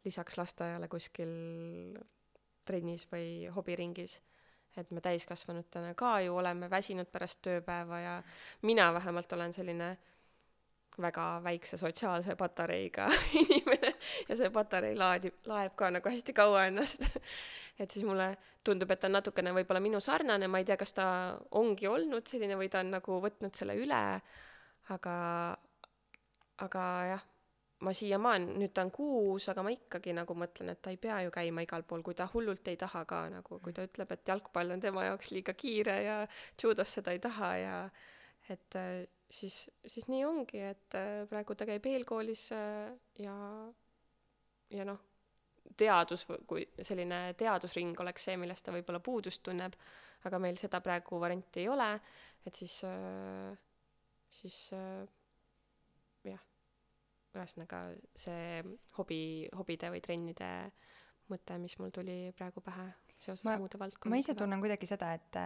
lisaks lasteaiale kuskil trennis või hobiringis. et me täiskasvanutena ka ju oleme väsinud pärast tööpäeva ja mina vähemalt olen selline väga väikse sotsiaalse patareiga inimene ja see patarei laadib, laeb ka nagu hästi kaua ennast et siis mulle tundub, et ta on natukene võib-olla minu sarnane, ma ei tea, kas ta ongi olnud selline või ta on nagu võtnud selle üle, aga, aga jah ma siiamaani, nüüd ta on kuus, aga ma ikkagi nagu mõtlen, et ta ei pea ju käima igal pool, kui ta hullult ei taha ka nagu, kui ta ütleb, et jalgpall on tema jaoks liiga kiire ja judos seda ei taha ja et äh, siis, siis nii ongi, et äh, praegu ta käib eelkoolis äh, ja, ja noh, teadus, kui selline teadusring oleks see, millest ta võib-olla puudust tunneb, aga meil seda praegu varianti ei ole, et siis, siis ühesõnaga see hobi, hobide või trennide mõte, mis mul tuli praegu pähe seoses ma, muude valdkondadega. ma ise tunnen kuidagi seda, et,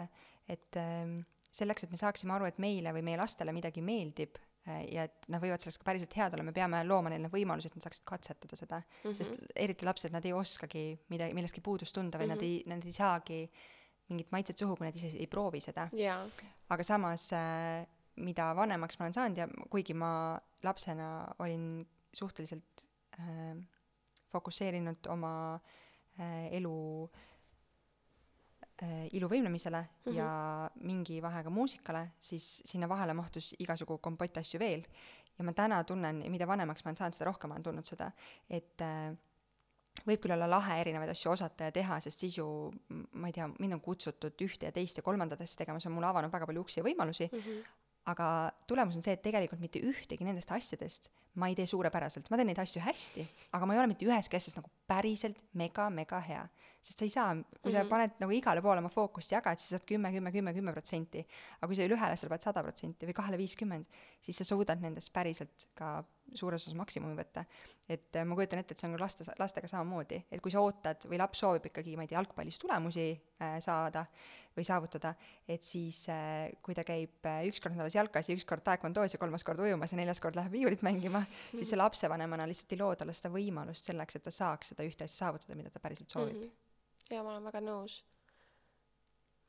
et ähm, selleks, et me saaksime aru, et meile või meie lastele midagi meeldib äh, ja et nad võivad selleks ka päriselt head olla, me peame looma neile võimalusi, et nad saaksid katsetada seda mm. -hmm. sest eriti lapsed, nad ei oskagi midagi, millestki puudust tunda või mm -hmm. nad ei, nad ei saagi mingit maitset suhu, kui nad ise ei proovi seda yeah.. aga samas äh, mida vanemaks ma olen saanud ja kuigi ma lapsena olin suhteliselt äh, fokusseerinud oma äh, elu äh, iluvõimlemisele mm -hmm. ja mingi vahega muusikale, siis sinna vahele mahtus igasugu kompott asju veel. ja ma täna tunnen, mida vanemaks ma olen saanud, seda rohkem olen tundnud seda, et äh, võib küll olla lahe erinevaid asju osata ja teha, sest siis ju ma ei tea, mind on kutsutud ühte ja teist ja kolmandat asja tegema, see on mulle avanud väga palju uksi ja võimalusi mm, -hmm aga tulemus on see, et tegelikult mitte ühtegi nendest asjadest ma ei tee suurepäraselt, ma teen neid asju hästi, aga ma ei ole mitte üheski asjas nagu päriselt mega-mega hea. sest sa ei saa, kui mm -hmm. sa mhm. paned nagu igale poole oma fookust jagad, siis sa saad kümme, kümme, kümme, kümme protsenti. aga kui sa ühele asjale paned sada protsenti või kahele viiskümmend, siis sa suudad nendest päriselt ka suures osas maksimumi võtta. et äh, ma kujutan ette, et see on ka laste, lastega samamoodi, et kui sa ootad või laps soovib ikkagi, ma ei tea, jalgpallis tulemusi äh, saada või saavutada, et siis äh, kui ta käib äh, üks kord nädalas jalkas ja üks kord taekwondo's ja kolmas kord ujumas ja neljas kord läheb viiulit mängima, siis see lapsevanemana lihtsalt ei loo talle seda võimalust selleks, et ta saaks seda ühte asja saavutada, mida ta päriselt soovib mm. -hmm. ja ma olen väga nõus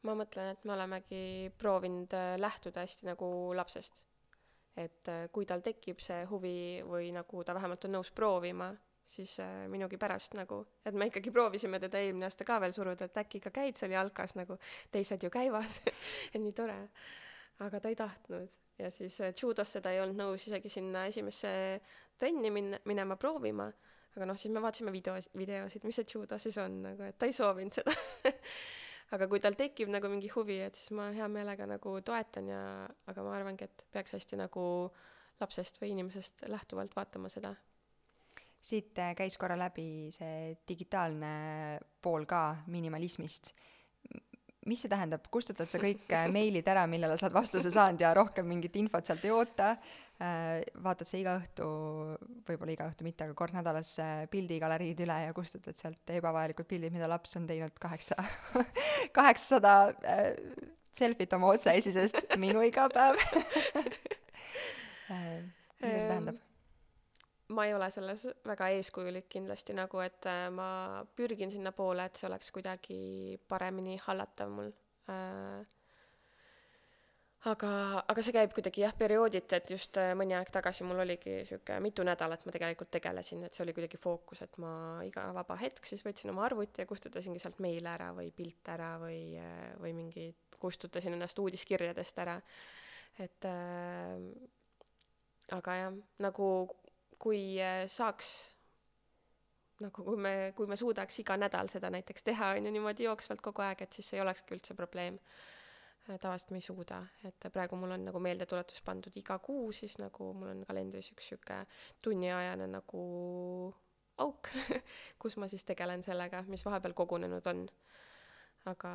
ma mõtlen, et me olemegi proovinud äh, lähtuda hästi nagu lapsest et äh, kui tal tekib see huvi või nagu ta vähemalt on nõus proovima, siis äh, minugi pärast nagu, et me ikkagi proovisime teda eelmine aasta ka veel suruda, et äkki ikka käid seal jalkas nagu teised ju käivad et nii tore. aga ta ei tahtnud ja siis äh, judosse ta ei olnud nõus isegi sinna esimesse trenni minna, minema proovima, aga noh, siis me vaatasime videos, videosid, mis see judo siis on nagu, et ta ei soovinud seda. Aga kui tal tekib nagu mingi huvi, et siis ma hea meelega nagu toetan ja, aga ma arvangi, et peaks hästi nagu lapsest või inimesest lähtuvalt vaatama seda. siit äh, käis korra läbi see digitaalne pool ka minimalismist mis see tähendab, kustutad sa kõik äh, meilid ära, millele sa oled vastuse saanud ja rohkem mingit infot sealt ei oota, äh, vaatad sa iga õhtu, võib-olla iga õhtu mitte, aga kord nädalas äh, pildigaleriid üle ja kustutad sealt ebavajalikud pildid, mida laps on teinud kaheksa, kaheksasada selfit oma otseesisest, minu igapäev mida see tähendab? Ma ei ole selles väga eeskujulik kindlasti nagu, et äh, ma pürgin sinnapoole, et see oleks kuidagi paremini hallatav mul äh,. aga, aga see käib kuidagi jah, periooditi, et just äh, mõni aeg tagasi mul oligi sihuke mitu nädalat ma tegelikult tegelesin, et see oli kuidagi fookus, et ma iga vaba hetk siis võtsin oma arvuti ja kustutasingi sealt meile ära või pilte ära või, või mingi, kustutasin ennast uudiskirjadest ära. et äh, aga jah, nagu kui äh, saaks nagu kui me, kui me suudaks iga nädal seda näiteks teha, on ju, niimoodi jooksvalt kogu aeg, et siis ei olekski üldse probleem. Äh, tavaliselt me ei suuda, et praegu mul on nagu meeldetuletus pandud iga kuu, siis nagu mul on kalendris üks sihuke tunniajane nagu auk kus ma siis tegelen sellega, mis vahepeal kogunenud on. aga,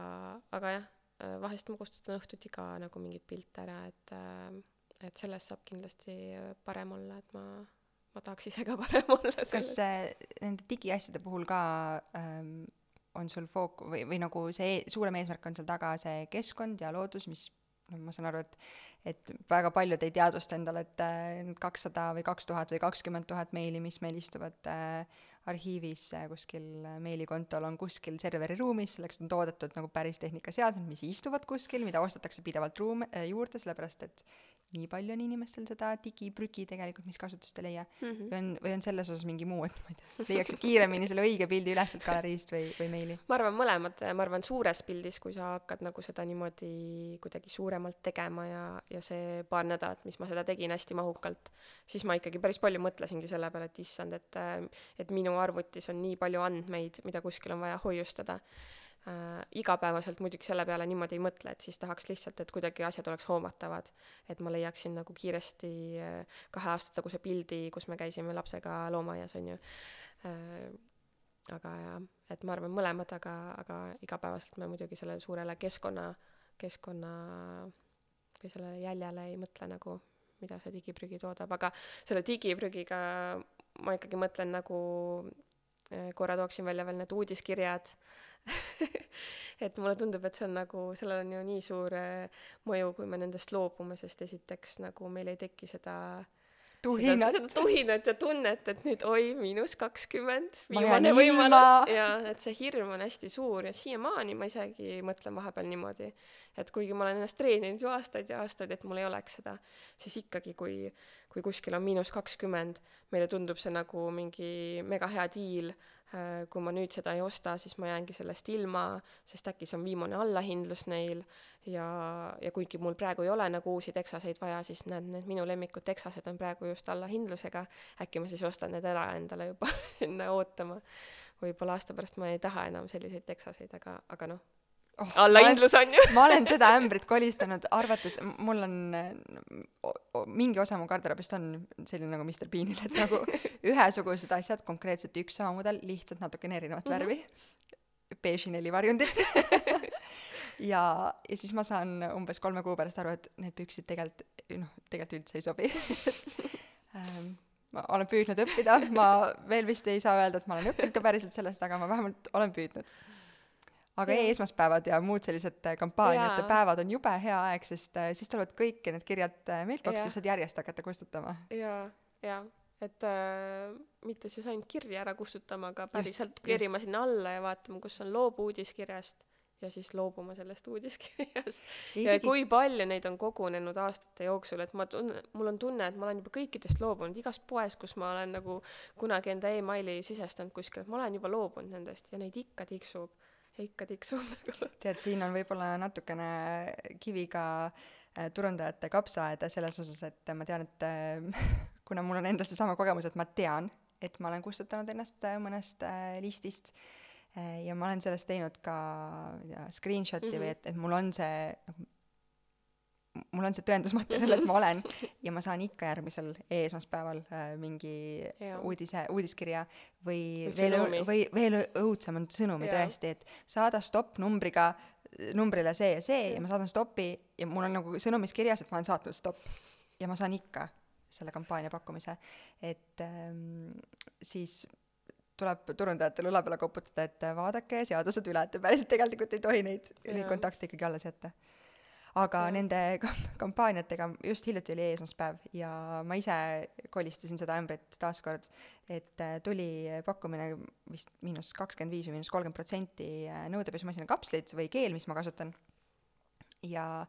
aga jah, äh, vahest ma kustutan õhtuti ka nagu mingeid pilte ära, et, et sellest saab kindlasti parem olla, et ma ma tahaks ise ka parem olla selles. kas äh, nende digiasjade puhul ka ähm, on sul fook- või, või nagu see e suurem eesmärk on seal taga see keskkond ja loodus, mis noh, ma saan aru, et et väga paljud ei teadvusta endale, et äh, need kakssada või kaks tuhat või kakskümmend tuhat meili, mis meil istuvad äh, arhiivis äh, kuskil äh, meilikontol, on kuskil serveri ruumis, selleks on toodetud nagu päris tehnikaseadmed, mis istuvad kuskil, mida ostetakse pidevalt ruume äh, juurde, sellepärast et nii palju on inimestel seda digiprügi tegelikult, mis kasutust ei leia mm. -hmm. või on, või on selles osas mingi muu, et ma ei tea, leiaksid kiiremini selle õige pildi üles sealt galeriist või, või meili? ma arvan mõlemad, ma arvan suures pildis, kui sa hakkad nagu seda niimoodi kuidagi suuremalt tegema ja, ja see paar nädalat, mis ma seda tegin hästi mahukalt, siis ma ikkagi päris palju mõtlesingi selle peale, et issand, et, et minu arvutis on nii palju andmeid, mida kuskil on vaja hoiustada äh, igapäevaselt muidugi selle peale niimoodi ei mõtle, et siis tahaks lihtsalt, et kuidagi asjad oleks hoomatavad. et ma leiaksin nagu kiiresti äh, kahe aasta taguse pildi, kus me käisime lapsega loomaaias, on ju äh,. aga jah, et ma arvan mõlemad, aga, aga igapäevaselt me muidugi sellele suurele keskkonna, keskkonna või sellele jäljele ei mõtle nagu, mida see digiprügi toodab, aga selle digiprügiga ma ikkagi mõtlen nagu korra tooksin välja veel need uudiskirjad. Et mulle tundub, et see on nagu, sellel on ju nii suur äh, mõju, kui me nendest loobume, sest esiteks nagu meil ei teki seda tuhinat. seda tuhinat ja tunnet, et nüüd oi, miinus kakskümmend, viimane võimalus ja et see hirm on hästi suur ja siiamaani ma isegi mõtlen vahepeal niimoodi, et kuigi ma olen ennast treeninud ju aastaid ja aastaid, et mul ei oleks seda, siis ikkagi, kui, kui kuskil on miinus kakskümmend, meile tundub see nagu mingi mega hea diil kui ma nüüd seda ei osta, siis ma jäängi sellest ilma, sest äkki see on viimane allahindlus neil ja, ja kuigi mul praegu ei ole nagu uusi teksaseid vaja, siis näed, need minu lemmikud teksased on praegu just allahindlusega, äkki ma siis ostan need ära endale juba sinna ootama. võib-olla aasta pärast ma ei taha enam selliseid teksaseid, aga, aga noh, oh, allahindlus on ju ma olen seda ämbrit kolistanud, arvates, mul on o, o, mingi osa mu garderoobist on selline nagu Mr Beanil, et nagu ühesugused asjad, konkreetselt üks sama mudel, lihtsalt natukene erinevat mm -hmm. värvi, beeži neli varjundit ja, ja siis ma saan umbes kolme kuu pärast aru, et need püksid tegelikult, noh, tegelikult üldse ei sobi ähm, ma olen püüdnud õppida, ma veel vist ei saa öelda, et ma olen õppinud ka päriselt sellest, aga ma vähemalt olen püüdnud. Aga Jah. e-esmaspäevad ja muud sellised äh, kampaaniate Jaa. päevad on jube hea aeg, sest äh, siis tulevad kõik need kirjad äh, mailbox'i, Jah. saad järjest hakata kustutama. jaa, jaa, et äh, mitte siis ainult kirja ära kustutama, aga päriselt kerima sinna alla ja vaatama, kus on loobu uudiskirjast ja siis loobuma sellest uudiskirjast. ja isegi kui palju neid on kogunenud aastate jooksul, et ma tunnen, mul on tunne, et ma olen juba kõikidest loobunud, igast poes, kus ma olen nagu kunagi enda emaili sisestanud kuskil, et ma olen juba loobunud nendest ja neid ikka tiksub ja ikka tiksub nagu. tead, siin on võib-olla natukene kivi ka äh, turundajate kapsaaeda selles osas, et ma tean, et äh, kuna mul on endal seesama kogemus, et ma tean, et ma olen kustutanud ennast äh, mõnest listist ja ma olen sellest teinud ka, ma ei tea, screenshot'i mm -hmm. või Mhm. et, et mul on see nagu mul on see tõendusmaterjal, et ma olen ja ma saan ikka järgmisel e-esmaspäeval äh, mingi Jaa. uudise, uudiskirja või, Või veel või veel õudsem on sõnumi Jaa. tõesti, et saada stopp numbriga numbrile see ja see ja ma saadan stopi ja mul on nagu sõnumis kirjas, et ma olen saatnud stopp. ja ma saan ikka selle kampaania pakkumise, et ähm, siis tuleb turundajatel õla peale koputada, et vaadake seadused üle, et te päriselt tegelikult ei tohi neid, neid kontakte ikkagi alles jätta. Aga Jaa. nende kam- kampaaniatega, just hiljuti oli e-esmaspäev ja ma ise kolistasin seda ämbrit taaskord, et äh, tuli pakkumine vist miinus kakskümmend viis või miinus kolmkümmend protsenti äh, nõudepesumasina kapslid või keel, mis ma kasutan. ja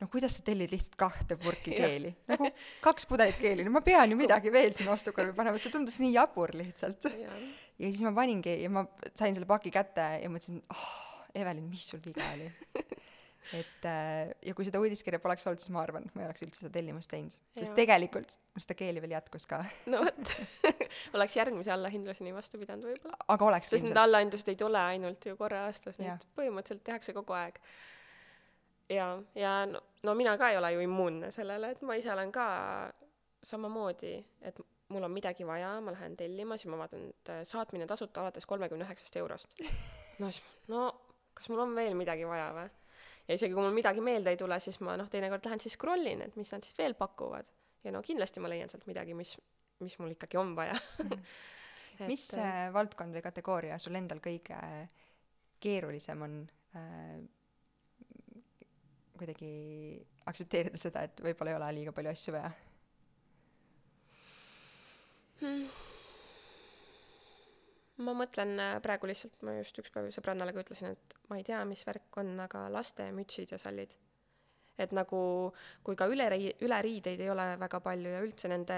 no kuidas sa tellid lihtsalt kahte purki keeli, nagu kaks pudelit keeli, no ma pean ju midagi veel sinna ostukorvi panema, see tundus nii jabur lihtsalt. jaa, ja siis ma paningi ja ma sain selle paki kätte ja mõtlesin, oh, Evelin, mis sul viga oli? et äh, ja kui seda uudiskirja poleks olnud, siis ma arvan, ma ei oleks üldse seda tellimust teinud, sest tegelikult mul seda keeli veel jätkus ka, no vot oleks järgmise allahindluseni vastu pidanud võib-olla. aga oleks sest need allahindlused ei tule ainult ju korra aastas, neid põhimõtteliselt tehakse kogu aeg. ja, ja no, no mina ka ei ole ju immuunne sellele, et ma ise olen ka samamoodi, et mul on midagi vaja, ma lähen tellima, siis ma vaatan, et äh, saatmine tasuta alates kolmekümne üheksast eurost. no siis, no kas mul on veel midagi vaja või? Ja isegi kui mul midagi meelde ei tule, siis ma noh, teinekord lähen siis scroll in, et mis nad siis veel pakuvad. ja no kindlasti ma leian sealt midagi, mis, mis mul ikkagi on vaja Et, mis äh, äh, valdkond või kategooria sul endal kõige keerulisem on äh, kuidagi aktsepteerida seda, et võib-olla ei ole liiga palju asju vaja? Ma mõtlen äh, praegu lihtsalt, ma just üks päev sõbrannale ka ütlesin, et ma ei tea, mis värk on, aga laste mütsid ja sallid. et nagu, kui ka ülerii-, üleriideid ei ole väga palju ja üldse nende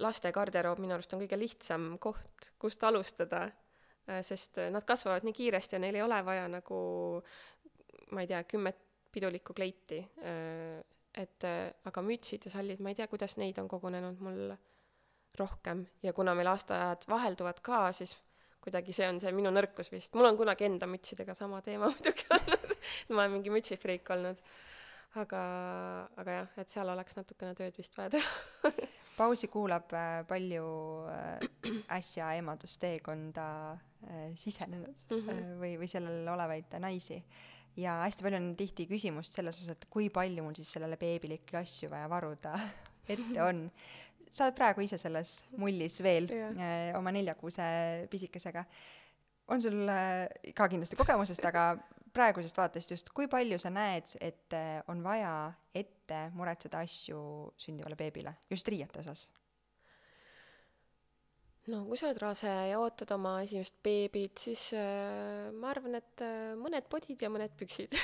laste garderoob minu arust on kõige lihtsam koht, kust alustada, sest nad kasvavad nii kiiresti ja neil ei ole vaja nagu ma ei tea, kümmet pidulikku kleiti, et äh, aga mütsid ja sallid, ma ei tea, kuidas neid on kogunenud mul rohkem ja kuna meil aastaajad vahelduvad ka, siis kuidagi see on see minu nõrkus vist. mul on kunagi enda mütsidega sama teema muidugi olnud ma olen mingi mütsifriik olnud. aga, aga jah, et seal oleks natukene tööd vist vaja teha. pausi kuulab äh, palju äh, äsja emadusteekonda äh, sisenenud mm. -hmm. või, või sellel olevaid naisi ja hästi palju on tihti küsimust selles osas, et kui palju mul siis sellele beebile ikkagi asju vaja varuda ette on. Sa oled praegu ise selles mullis veel Jah. äh, oma neljakuuse pisikesega. on sul äh, ka kindlasti kogemusest, aga praegusest vaatest just, kui palju sa näed, et äh, on vaja ette muretseda asju sündivale beebile, just riiete osas? no kui sa oled rase ja ootad oma esimest beebit, siis äh, ma arvan, et äh, mõned podid ja mõned püksid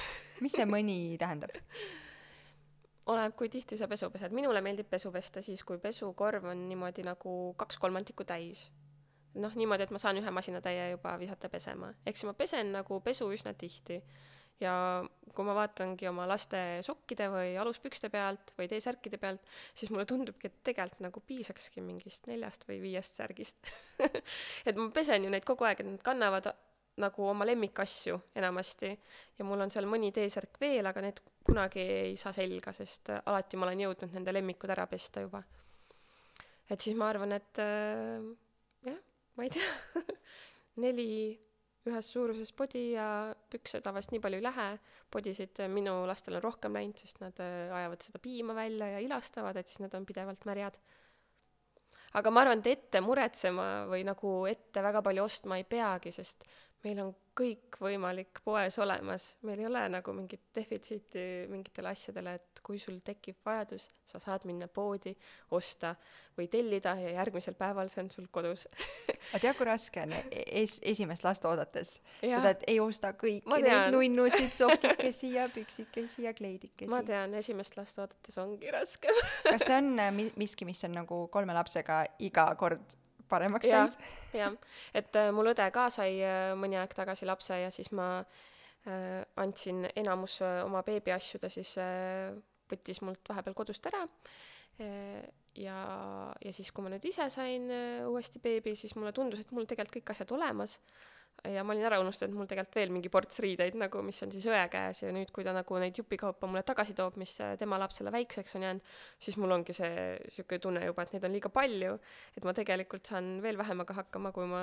mis see mõni tähendab? oleneb, kui tihti sa pesu pesed. minule meeldib pesu pesta siis, kui pesukorv on niimoodi nagu kaks kolmandikku täis. noh, niimoodi, et ma saan ühe masinatäie juba visata pesema. ehk siis ma pesen nagu pesu üsna tihti. ja kui ma vaatangi oma laste sokkide või aluspükste pealt või T-särkide pealt, siis mulle tundubki, et tegelikult nagu piisakski mingist neljast või viiest särgist et ma pesen ju neid kogu aeg, et nad kannavad nagu oma lemmikasju enamasti ja mul on seal mõni T-särk veel, aga need kunagi ei saa selga, sest äh, alati ma olen jõudnud nende lemmikud ära pesta juba. et siis ma arvan, et äh, jah, ma ei tea neli ühes suuruses podi ja pükse tavaliselt nii palju ei lähe. podisid minu lastel on rohkem läinud, sest nad äh, ajavad seda piima välja ja ilastavad, et siis nad on pidevalt märjad. aga ma arvan, et ette muretsema või nagu ette väga palju ostma ei peagi, sest meil on kõik võimalik poes olemas, meil ei ole nagu mingit defitsiiti mingitele asjadele, et kui sul tekib vajadus, sa saad minna poodi, osta või tellida ja järgmisel päeval see on sul kodus aga tead, kui raske on es-, esimest last oodates? Jah. seda, et ei osta kõiki neid nunnusid, sokikesi ja püksikesi ja kleidikesi. ma tean, esimest last oodates ongi raske kas see on äh, mi- miski, mis on nagu kolme lapsega iga kord paremaks läinud? jah, et äh, mul õde ka sai äh, mõni aeg tagasi lapse ja siis ma äh, andsin enamus äh, oma beebiasju, ta siis äh, võttis mult vahepeal kodust ära. Äh, ja, ja siis, kui ma nüüd ise sain äh, uuesti beebi, siis mulle tundus, et mul tegelikult kõik asjad olemas ja ma olin ära unustanud, mul tegelikult veel mingi ports riideid nagu, mis on siis õe käes ja nüüd, kui ta nagu neid jupikaupa mulle tagasi toob, mis äh, tema lapsele väikseks on jäänud, siis mul ongi see sihuke tunne juba, et neid on liiga palju, et ma tegelikult saan veel vähemaga hakkama, kui ma,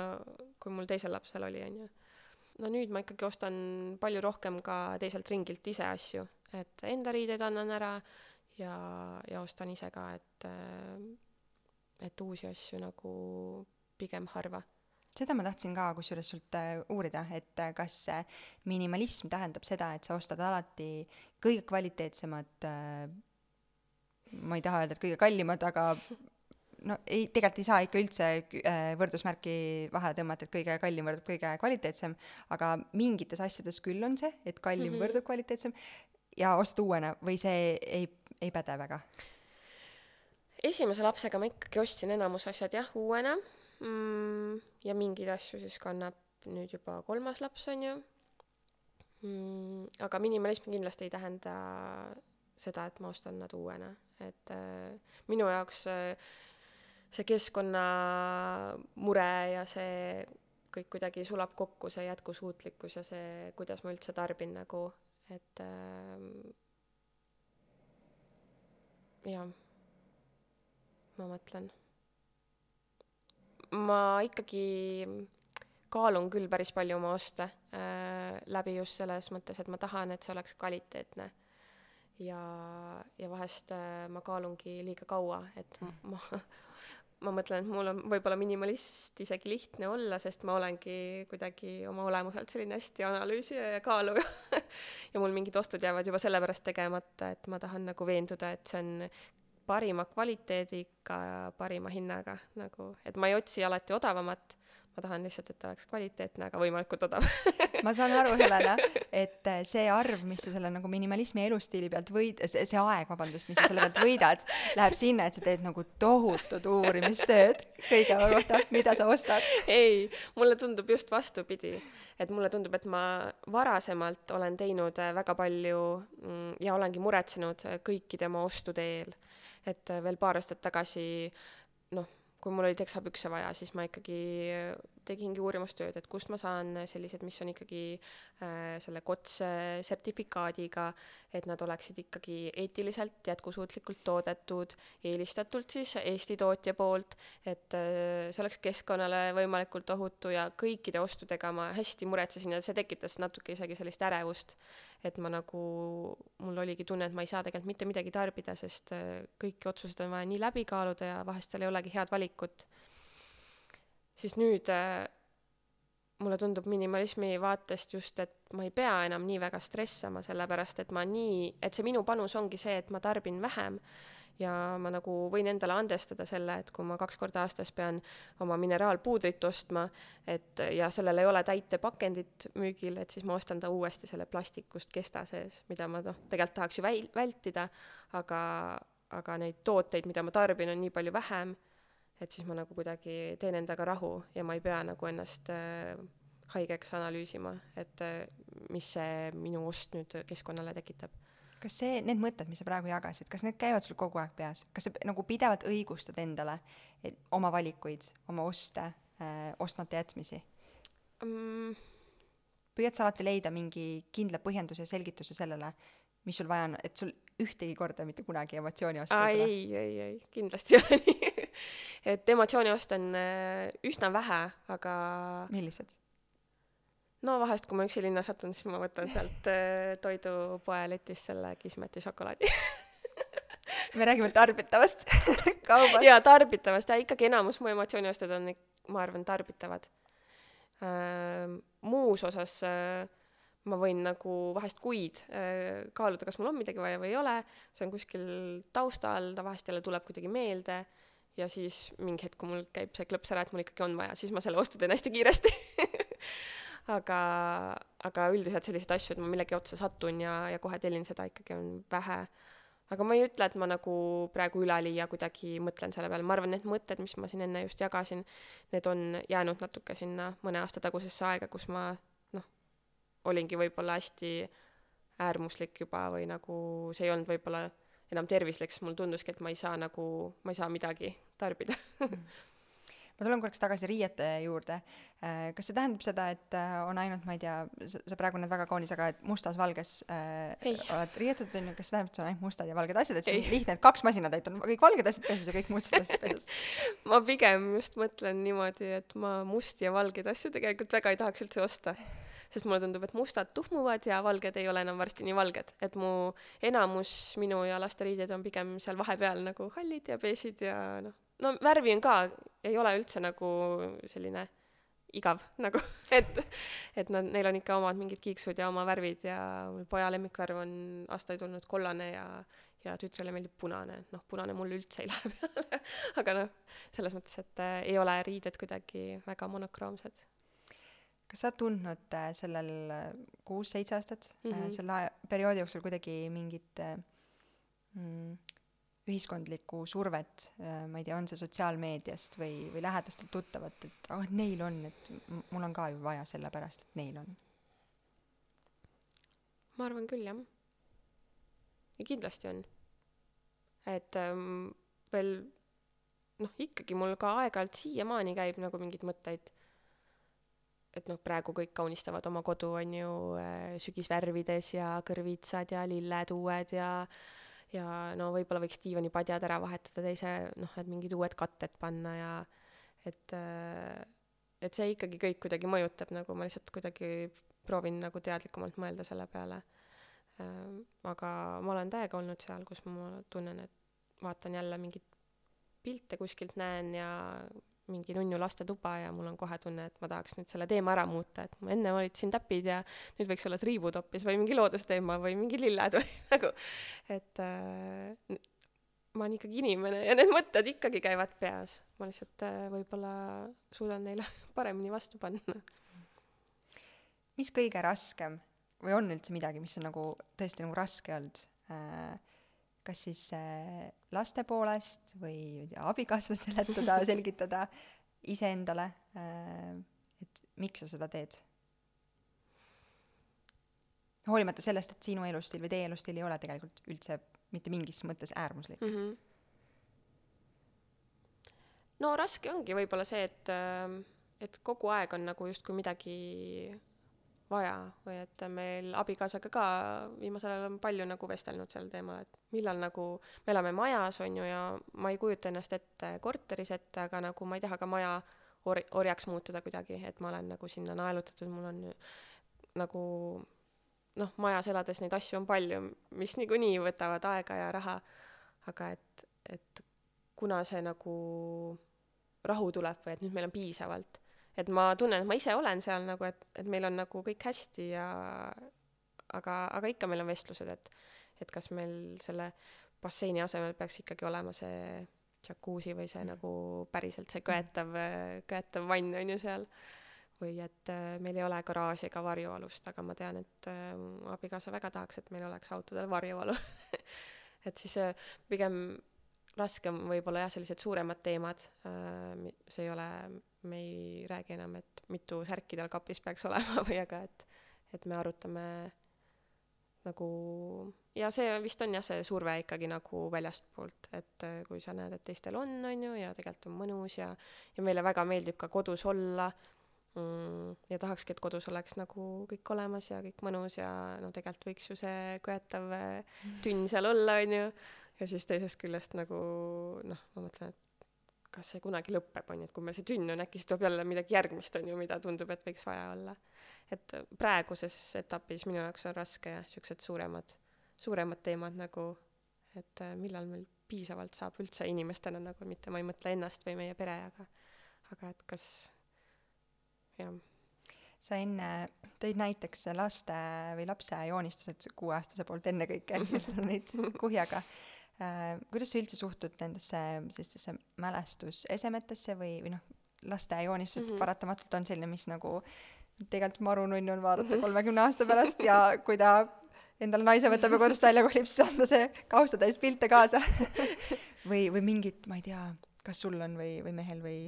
kui mul teisel lapsel oli, onju. no nüüd ma ikkagi ostan palju rohkem ka teiselt ringilt ise asju, et enda riideid annan ära ja, ja ostan ise ka, et, äh, et uusi asju nagu pigem harva seda ma tahtsin ka kusjuures sult äh, uurida, et äh, kas äh, minimalism tähendab seda, et sa ostad alati kõige kvaliteetsemad äh, ma ei taha öelda, et kõige kallimad, aga no ei, tegelikult ei saa ikka üldse võrdusmärki vahele tõmmata, et kõige kallim võrdub kõige kvaliteetsem, aga mingites asjades küll on see, et kallim mm. -hmm. võrdub kvaliteetsem ja ostad uuena või see ei, ei päde väga? esimese lapsega ma ikkagi ostsin enamus asjad jah uuena mm, ja mingeid asju siis kannab nüüd juba kolmas laps onju mm, aga minimalism kindlasti ei tähenda seda et ma ostan nad uuena. Et äh, minu jaoks äh, see keskkonnamure ja see kõik kuidagi sulab kokku see jätkusuutlikkus ja see kuidas ma üldse tarbin nagu. Et äh, jah ma mõtlen. Ma ikkagi kaalun küll päris palju oma oste äh, läbi just selles mõttes, et ma tahan, et see oleks kvaliteetne. ja, ja vahest äh, ma kaalungi liiga kaua, et m- ma, ma mõtlen, et mul on võib-olla minimalist isegi lihtne olla, sest ma olengi kuidagi oma olemuselt selline hästi analüüsija ja kaaluja ja mul mingid ostud jäävad juba sellepärast tegemata, et ma tahan nagu veenduda, et see on parima kvaliteediga ja parima hinnaga nagu, et ma ei otsi alati odavamat, ma tahan lihtsalt, et ta oleks kvaliteetne, aga võimalikult odav ma saan aru, Helena, et äh, see arv, mis sa selle nagu minimalismi elustiili pealt võid-, see, see aeg, vabandust, mis sa selle pealt võidad, läheb sinna, et sa teed nagu tohutut uurimistööd kõige kohta, mida sa ostad. ei, mulle tundub just vastupidi, et mulle tundub, et ma varasemalt olen teinud äh, väga palju mm, ja olengi muretsenud äh, kõikide oma ostude eel. Et äh, veel paar aastat tagasi noh, kui mul oli teksapükse vaja, siis ma ikkagi äh, tegingi uurimustööd, et kust ma saan sellised, mis on ikkagi äh, selle KOTS sertifikaadiga, et nad oleksid ikkagi eetiliselt jätkusuutlikult toodetud, eelistatult siis Eesti tootja poolt, et äh, see oleks keskkonnale võimalikult ohutu ja kõikide ostudega ma hästi muretsesin ja see tekitas natuke isegi sellist ärevust, et ma nagu, mul oligi tunne, et ma ei saa tegelikult mitte midagi tarbida, sest äh, kõiki otsuseid on vaja nii läbi kaaluda ja vahest seal ei olegi head valikut. siis nüüd äh, mulle tundub minimalismi vaatest just, et ma ei pea enam nii väga stressama, sellepärast et ma nii, et see minu panus ongi see, et ma tarbin vähem ja ma nagu võin endale andestada selle, et kui ma kaks korda aastas pean oma mineraalpuudrit ostma, et ja sellel ei ole täitepakendit müügil, et siis ma ostan ta uuesti selle plastikust kesta sees, mida ma noh, tegelikult tahaks ju väl-, vältida, aga, aga neid tooteid, mida ma tarbin, on nii palju vähem, et siis ma nagu kuidagi teen endaga rahu ja ma ei pea nagu ennast äh, haigeks analüüsima, et äh, mis see minu ost nüüd keskkonnale tekitab. Kas see, need mõtted, mis sa praegu jagasid, kas need käivad sul kogu aeg peas? kas sa nagu pidevalt õigustad endale et oma valikuid, oma oste äh,, ostmata jätmisi? Mm, püüad sa alati leida mingi kindla põhjenduse ja selgituse sellele, mis sul vaja on, et sul ühtegi korda mitte kunagi emotsiooni osta ei tule? ei, ei, ei, kindlasti ei ole nii. et emotsiooni osta on äh, üsna vähe, aga millised? No vahest, kui ma üksi linna satun, siis ma võtan sealt äh, toidupoe letist selle Kismeti šokolaadi me räägime tarbitavast kaubast. jaa, tarbitavast ja ikkagi enamus mu emotsiooniostud on, ma arvan, tarbitavad äh,. muus osas äh, ma võin nagu vahest kuid äh, kaaluda, kas mul on midagi vaja või ei ole, see on kuskil taustal, ta vahest jälle tuleb kuidagi meelde ja siis mingi hetk, kui mul käib see klõps ära, et mul ikkagi on vaja, siis ma selle ostu teen hästi kiiresti aga, aga üldiselt selliseid asju, et ma millegi otsa satun ja, ja kohe tellin seda, ikkagi on vähe. aga ma ei ütle, et ma nagu praegu üleliia kuidagi mõtlen selle peale, ma arvan, need mõtted, mis ma siin enne just jagasin, need on jäänud natuke sinna mõne aasta tagusesse aega, kus ma noh, olingi võib-olla hästi äärmuslik juba või nagu see ei olnud võib-olla enam tervislik, sest mulle tunduski, et ma ei saa nagu, ma ei saa midagi tarbida. Mm ma tulen korraks tagasi riiete juurde. Äh, kas see tähendab seda, et äh, on ainult, ma ei tea, sa praegu näed väga kaunis, aga et mustas-valges äh, oled riietud, on ju, kas see tähendab, et sul on ainult mustad ja valged asjad, et see on lihtne, et kaks masinatäit on kõik valged asjad pesus ja kõik mustad asjad pesus? ma pigem just mõtlen niimoodi, et ma musti ja valgeid asju tegelikult väga ei tahaks üldse osta sest mulle tundub, et mustad tuhmuvad ja valged ei ole enam varsti nii valged, et mu enamus minu ja laste riided on pigem seal vahepeal nagu hallid ja beežid ja noh, no värvi on ka, ei ole üldse nagu selline igav nagu, et, et nad, neil on ikka omad mingid kiiksud ja oma värvid ja mul poja lemmikvärv on aastaid olnud kollane ja, ja tütrele meeldib punane, noh, punane mulle üldse ei lähe peale. Aga noh, selles mõttes, et äh, ei ole riided kuidagi väga monokroomsed kas sa oled tundnud äh, sellel äh, kuus-seitse aastat mm, -hmm. äh, selle perioodi jooksul kuidagi mingit äh, mm, ühiskondlikku survet äh,, ma ei tea, on see sotsiaalmeediast või, või lähedastelt tuttavat, et ah oh,, neil on, et mul on ka ju vaja sellepärast, et neil on? ma arvan küll, jah. ja kindlasti on. et ähm, veel noh, ikkagi mul ka aeg-ajalt siiamaani käib nagu mingeid mõtteid et noh, praegu kõik kaunistavad oma kodu, on ju, äh, sügisvärvides ja kõrvitsad ja lilled uued ja ja no võib-olla võiks diivanipadjad ära vahetada teise, noh, et mingid uued katted panna ja et, äh, et see ikkagi kõik kuidagi mõjutab, nagu ma lihtsalt kuidagi proovin nagu teadlikumalt mõelda selle peale. Äh, aga ma olen täiega olnud seal, kus ma tunnen, et vaatan jälle mingeid pilte kuskilt näen ja mingi nunnu lastetuba ja mul on kohe tunne, et ma tahaks nüüd selle teema ära muuta, et ma enne olid siin täpid ja nüüd võiks olla triibud hoopis või mingi loodusteema või mingi lilled või nagu, et äh, ma olen ikkagi inimene ja need mõtted ikkagi käivad peas. ma lihtsalt äh, võib-olla suudan neile paremini vastu panna. mis kõige raskem või on üldse midagi, mis on nagu tõesti nagu raske olnud äh,? Kas siis äh, laste poolest või abikaasale seletada, selgitada iseendale, äh, et miks sa seda teed. hoolimata sellest, et sinu elustiil või teie elustiil ei ole tegelikult üldse mitte mingis mõttes äärmuslik mm. -hmm. no raske ongi võib-olla see, et, äh, et kogu aeg on nagu justkui midagi vaja või et meil abikaasaga ka viimasel ajal on palju nagu vestelnud sel teemal, et millal nagu, me elame majas, on ju, ja ma ei kujuta ennast ette korteris ette, aga nagu ma ei taha ka maja or-, orjaks muutuda kuidagi, et ma olen nagu sinna naelutatud, mul on nagu noh, majas elades neid asju on palju, mis niikuinii võtavad aega ja raha, aga et, et kuna see nagu rahu tuleb või et nüüd meil on piisavalt et ma tunnen, et ma ise olen seal nagu, et, et meil on nagu kõik hästi ja aga, aga ikka meil on vestlused, et, et kas meil selle basseini asemel peaks ikkagi olema see džakuusi või see nagu päriselt see köetav, köetav vann on ju seal. või et äh, meil ei ole garaaži ega varjualust, aga ma tean, et äh, abikaasa väga tahaks, et meil oleks autodel varjualu et siis äh, pigem raskem võib-olla jah, sellised suuremad teemad, see ei ole me ei räägi enam, et mitu särki tal kapis peaks olema või aga et, et me arutame nagu ja see vist on jah, see surve ikkagi nagu väljastpoolt, et äh, kui sa näed, et teistel on, on ju, ja tegelikult on mõnus ja ja meile väga meeldib ka kodus olla mm, ja tahakski, et kodus oleks nagu kõik olemas ja kõik mõnus ja no tegelikult võiks ju see köetav äh, tünn seal olla, on ju, ja siis teisest küljest nagu noh, ma mõtlen, et kas see kunagi lõpeb, on ju, et kui meil see tünn on, äkki siis tuleb jälle midagi järgmist, on ju, mida tundub, et võiks vaja olla. et praeguses etapis minu jaoks on raske niisugused suuremad, suuremad teemad nagu, et äh, millal meil piisavalt saab üldse inimestena nagu, mitte ma ei mõtle ennast või meie pere, aga aga et kas jah. sa enne tõid näiteks laste või lapse joonistused kuueaastase poolt ennekõike, kellel on neid kuhjaga. Kuidas sa üldse suhtud nendesse sellistesse mälestusesemetesse või, või noh, laste joonistused mm -hmm. paratamatult on selline, mis nagu tegelikult maru nunnu on vaadata kolmekümne aasta pärast ja kui ta endale naise võtab ja kodust välja kolib, siis anda see kaustatäis pilte kaasa või, või mingid, ma ei tea, kas sul on või, või mehel või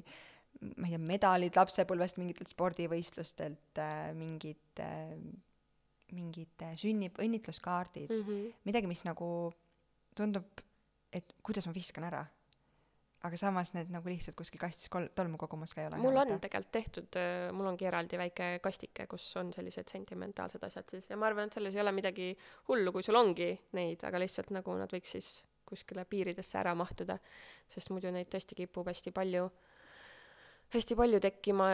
ma ei tea, medalid lapsepõlvest mingitelt spordivõistlustelt äh,, mingid äh,, mingid äh, sünni, õnnitluskaardid mm, -hmm. midagi, mis nagu tundub, et kuidas ma viskan ära. aga samas need nagu lihtsalt kuskil kastis kol-, tolmu kogumas ka ei ole. mul on tegelikult tehtud, äh, mul ongi eraldi väike kastike, kus on sellised sentimentaalsed asjad siis ja ma arvan, et selles ei ole midagi hullu, kui sul ongi neid, aga lihtsalt nagu nad võiks siis kuskile piiridesse ära mahtuda, sest muidu neid tõesti kipub hästi palju hästi palju tekkima,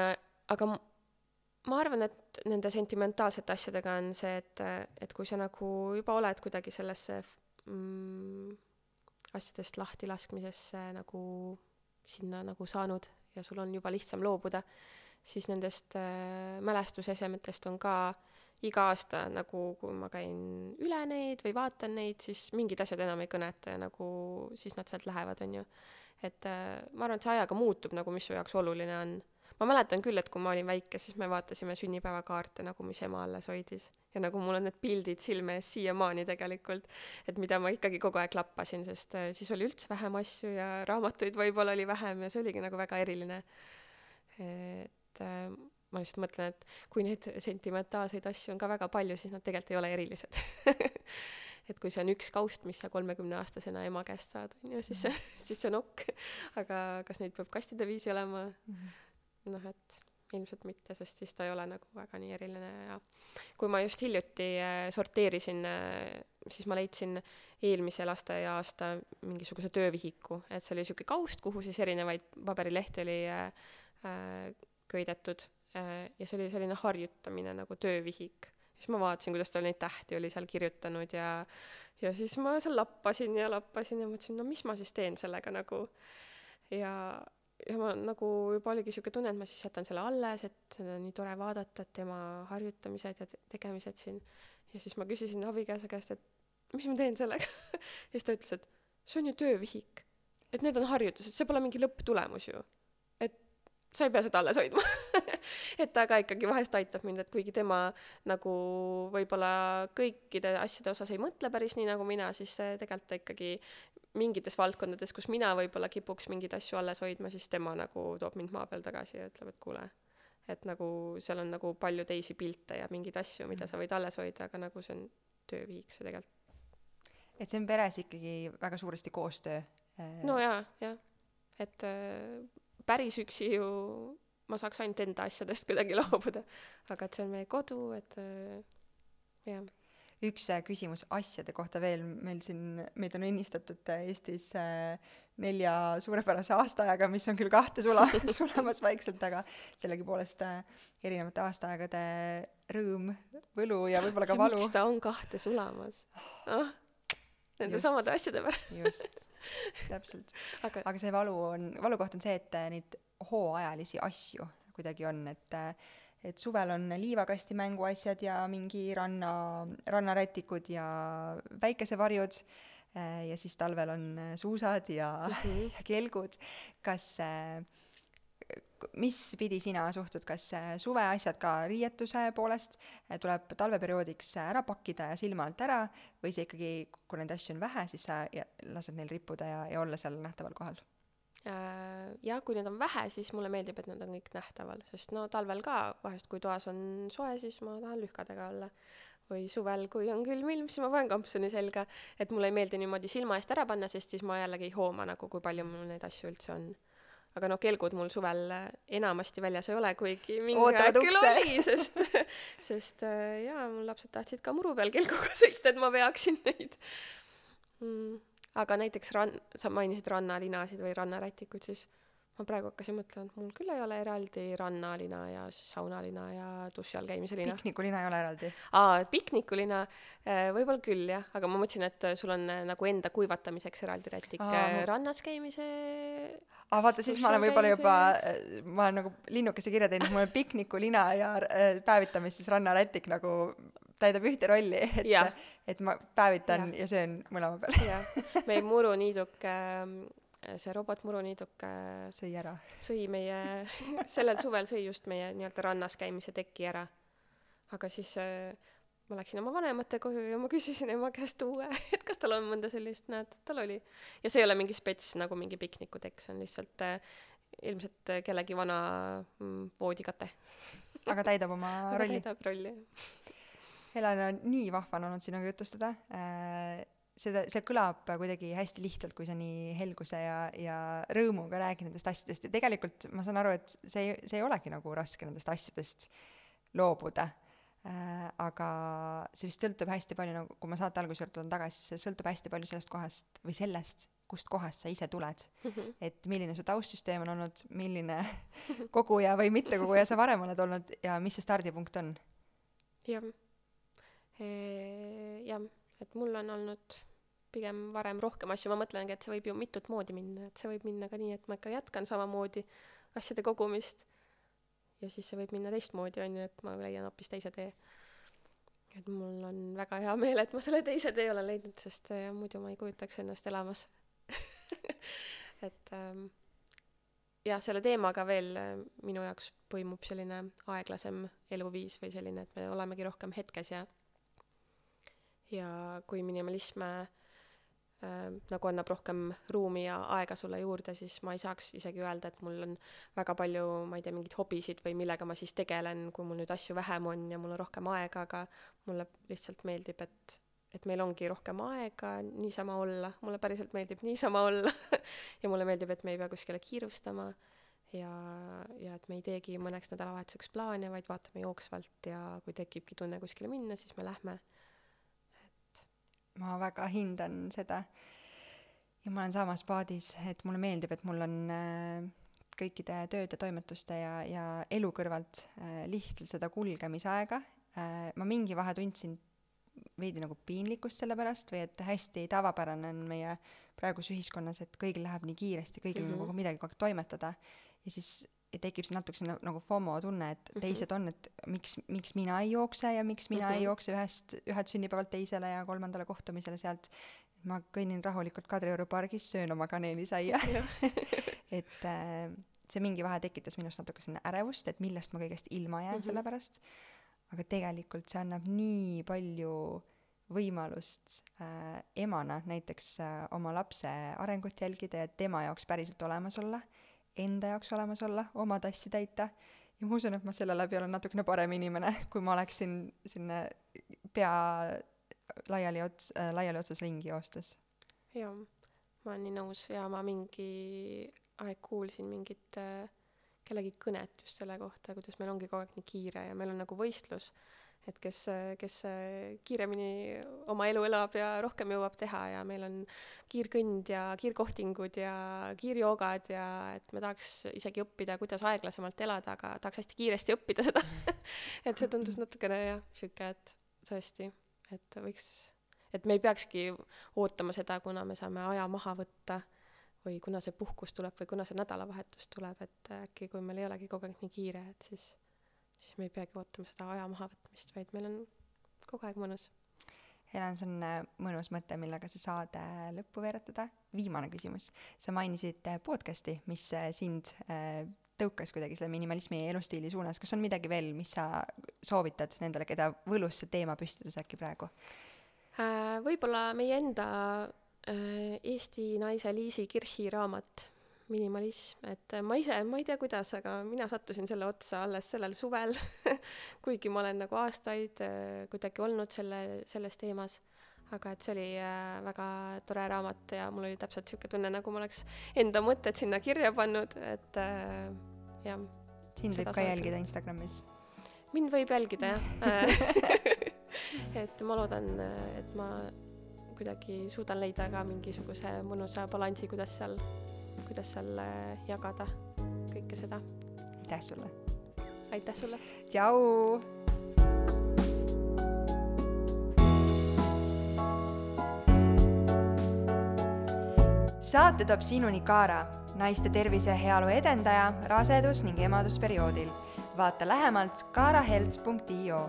aga ma arvan, et nende sentimentaalsete asjadega on see, et, et kui sa nagu juba oled kuidagi sellesse mm, asjadest lahtilaskmisesse nagu sinna nagu saanud ja sul on juba lihtsam loobuda, siis nendest äh, mälestusesemetest on ka iga aasta nagu, kui ma käin üle neid või vaatan neid, siis mingid asjad enam ei kõneta ja nagu siis nad sealt lähevad, on ju et äh, ma arvan, et see ajaga muutub nagu, mis su jaoks oluline on. Ma mäletan küll, et kui ma olin väike, siis me vaatasime sünnipäevakaarte nagu, mis ema alles hoidis. ja nagu mul on need pildid silme ees siiamaani tegelikult, et mida ma ikkagi kogu aeg lappasin, sest äh, siis oli üldse vähem asju ja raamatuid võib-olla oli vähem ja see oligi nagu väga eriline. et äh, ma lihtsalt mõtlen, et kui neid sentimentaalseid asju on ka väga palju, siis nad tegelikult ei ole erilised et kui see on üks kaust, mis sa kolmekümneaastasena ema käest saad, on ju, siis see, siis see on ok. aga kas neid peab kastide viisi olema mm -hmm.? Noh, et ilmselt mitte, sest siis ta ei ole nagu väga nii eriline ja kui ma just hiljuti äh, sorteerisin, äh, siis ma leidsin eelmise lasteaasta mingisuguse töövihiku, et see oli niisugune kaust, kuhu siis erinevaid paberilehti oli äh, köidetud ja see oli selline harjutamine nagu töövihik siis ma vaatasin, kuidas ta neid tähti oli seal kirjutanud ja ja siis ma seal lappasin ja lappasin ja mõtlesin, no mis ma siis teen sellega nagu. ja, ja ma nagu juba oligi siuke tunne, et ma siis jätan selle alles, et seda on nii tore vaadata, et tema harjutamised ja te tegemised siin. ja siis ma küsisin abikaasa käest, et mis ma teen sellega ja siis ta ütles, et see on ju töövihik. et need on harjutused, see pole mingi lõpptulemus ju. et sa ei pea seda alles hoidma et ta ka ikkagi vahest aitab mind, et kuigi tema nagu võib-olla kõikide asjade osas ei mõtle päris nii nagu mina, siis tegelikult ta ikkagi mingites valdkondades, kus mina võib-olla kipuks mingeid asju alles hoidma, siis tema nagu toob mind maa peal tagasi ja ütleb, et kuule, et nagu seal on nagu palju teisi pilte ja mingeid asju, mida sa võid alles hoida, aga nagu see on töövihik see tegelikult. et see on peres ikkagi väga suuresti koostöö? no jaa, jah. et äh, päris üksi ju ma saaks ainult enda asjadest kuidagi loobuda. aga et see on meie kodu, et äh, jah. Üks äh, küsimus asjade kohta veel, meil siin, meid on õnnistatud äh, Eestis nelja suurepärase aastaajaga, mis on küll kahte sula, sulamas vaikselt, aga sellegipoolest erinevate aastaaegade rõõm, võlu ja võib-olla ka valu. miks ta on kahte sulamas oh,? Nende samade asjade pärast. just, täpselt aga, aga see valu on, valukoht on see, et neid hooajalisi asju kuidagi on, et et suvel on liivakasti mänguasjad ja mingi ranna, rannarätikud ja päikesevarjud ja siis talvel on suusad ja mm, -hmm. ja kelgud. kas, mis pidi sina suhtud, kas suveasjad ka riietuse poolest tuleb talveperioodiks ära pakkida ja silma alt ära või see ikkagi, kui neid asju on vähe, siis sa lased neil rippuda ja, ja olla seal nähtaval kohal? Äh, jah, kui neid on vähe, siis mulle meeldib, et nad on kõik nähtaval, sest no talvel ka vahest, kui toas on soe, siis ma tahan lühkadega olla. või suvel, kui on külm ilm, siis ma panen kampsuni selga, et mulle ei meeldi niimoodi silma eest ära panna, sest siis ma jällegi ei hooma nagu, kui palju mul neid asju üldse on. aga noh, kelgud mul suvel enamasti väljas ei ole, kuigi mingi aeg küll oli, sest, sest äh, jaa, mul lapsed tahtsid ka muru peal kelguga sõita, et ma veaksin neid mm aga näiteks ran-, sa mainisid rannalinasid või rannarätikuid, siis ma praegu hakkasin mõtlema, et mul küll ei ole eraldi rannalina ja siis saunalina ja duši all käimise lina. piknikulina ei ole eraldi? aa, piknikulina äh, võib-olla küll jah, aga ma mõtlesin, et sul on äh, nagu enda kuivatamiseks eraldi rätik aa, ma... rannas käimise aa vaata, siis ma olen võib-olla juba, ma olen nagu linnukese kirja teinud, mul on piknikulina ja päevitamist siis rannarätik nagu täidab ühte rolli, et, et ma päevitan ja, ja söön mõlema peale. jah, meil muruniiduk äh, see robot muruniiduk sõi ära. sõi meie, sellel suvel sõi just meie nii-öelda rannas käimise teki ära. aga siis äh, ma läksin oma vanemate koju ja ma küsisin ema käest uue, et kas tal on mõnda sellist, näed, tal oli. ja see ei ole mingi spets nagu mingi piknikutekk, see on lihtsalt äh, ilmselt kellegi vana mm, voodikate. aga täidab oma rolli? täidab rolli, jah. Helena, nii vahva on olnud sinuga jutustada äh, seda, see kõlab kuidagi hästi lihtsalt, kui sa nii helguse ja, ja rõõmuga räägid nendest asjadest ja tegelikult ma saan aru, et see, see ei olegi nagu raske nendest asjadest loobuda äh,. aga see vist sõltub hästi palju, nagu kui ma saate alguse juurde tulen tagasi, see sõltub hästi palju sellest kohast või sellest, kust kohast sa ise tuled mm. -hmm. et milline su taustsüsteem on olnud, milline koguja või mittekoguja sa varem oled olnud ja mis see stardipunkt on? jah, jah, et mul on olnud pigem varem rohkem asju, ma mõtlengi, et see võib ju mitut moodi minna, et see võib minna ka nii, et ma ikka jätkan samamoodi asjade kogumist ja siis see võib minna teistmoodi, on ju, et ma leian hoopis teise tee. et mul on väga hea meel, et ma selle teise tee olen leidnud, sest ja, muidu ma ei kujutaks ennast elamas et ähm, jah, selle teemaga veel äh, minu jaoks põimub selline aeglasem eluviis või selline, et me olemegi rohkem hetkes ja ja kui minimalism äh, äh, nagu annab rohkem ruumi ja aega sulle juurde, siis ma ei saaks isegi öelda, et mul on väga palju, ma ei tea, mingeid hobisid või millega ma siis tegelen, kui mul nüüd asju vähem on ja mul on rohkem aega, aga mulle lihtsalt meeldib, et et meil ongi rohkem aega niisama olla, mulle päriselt meeldib niisama olla ja mulle meeldib, et me ei pea kuskile kiirustama ja, ja et me ei teegi mõneks nädalavahetuseks plaane, vaid vaatame jooksvalt ja kui tekibki tunne kuskile minna, siis me lähme ma väga hindan seda. ja ma olen samas paadis, et mulle meeldib, et mul on äh, kõikide tööde, toimetuste ja, ja elu kõrvalt äh, lihtsalt seda kulgemisaega äh,. ma mingi vahe tundsin veidi nagu piinlikkust selle pärast või et hästi tavapärane on meie praeguses ühiskonnas, et kõigil läheb nii kiiresti, kõigil mm -hmm. on nagu midagi kogu aeg toimetada ja siis tekib see natukese nagu FOMO tunne, et mhm. teised on, et miks, miks mina ei jookse ja miks mina mm -hmm. ei mhm. jookse ühest, ühelt sünnipäevalt teisele ja kolmandale kohtumisele sealt. ma kõnnin rahulikult Kadrioru pargis, söön oma kaneelisaia et äh, see mingi vahe tekitas minus natuke selline ärevust, et millest ma kõigest ilma jään mm -hmm. selle pärast. aga tegelikult see annab nii palju võimalust äh, emana näiteks äh, oma lapse arengut jälgida ja tema jaoks päriselt olemas olla enda jaoks olemas olla, oma tassi täita ja ma usun, et ma selle läbi olen natukene parem inimene, kui ma oleksin selline pea laiali ots- äh,, laiali otsas ringi joostes. jaa, ma olen nii nõus ja ma mingi aeg kuulsin mingit äh, kellegi kõnet just selle kohta, kuidas meil ongi kogu aeg nii kiire ja meil on nagu võistlus et kes, kes kiiremini oma elu elab ja rohkem jõuab teha ja meil on kiirkõnd ja kiirkohtingud ja kiirjoogad ja et me tahaks isegi õppida, kuidas aeglasemalt elada, aga tahaks hästi kiiresti õppida seda. Et see tundus natukene jah, sihuke, et tõesti, et võiks, et me ei peakski ootama seda, kuna me saame aja maha võtta või kuna see puhkus tuleb või kuna see nädalavahetus tuleb, et äkki kui meil ei olegi kogu aeg nii kiire, et siis siis me ei peagi ootama seda aja mahavõtmist, vaid meil on kogu aeg mõnus. Helen, see on äh, mõnus mõte, millega see saade lõppu veeretada. viimane küsimus. sa mainisid äh, podcast'i, mis äh, sind tõukas kuidagi selle minimalismi elustiili suunas. kas on midagi veel, mis sa soovitad nendele, keda võlus see teema püstitus äkki praegu? võib-olla meie enda Eesti naise Liisi Kirchi raamat minimalism, et ma ise, ma ei tea, kuidas, aga mina sattusin selle otsa alles sellel suvel kuigi ma olen nagu aastaid äh, kuidagi olnud selle, selles teemas. aga et see oli äh, väga tore raamat ja mul oli täpselt niisugune tunne, nagu ma oleks enda mõtted sinna kirja pannud, et äh, jah. sind võib ka jälgida Instagramis? mind võib jälgida, jah et ma loodan, et ma kuidagi suudan leida ka mingisuguse mõnusa balansi, kuidas seal kuidas seal jagada kõike seda. aitäh sulle! aitäh sulle! tšau! saate toob sinuni Kaara, naiste tervise ja heaolu edendaja rasedus- ning emadusperioodil. vaata lähemalt kaarahealth.io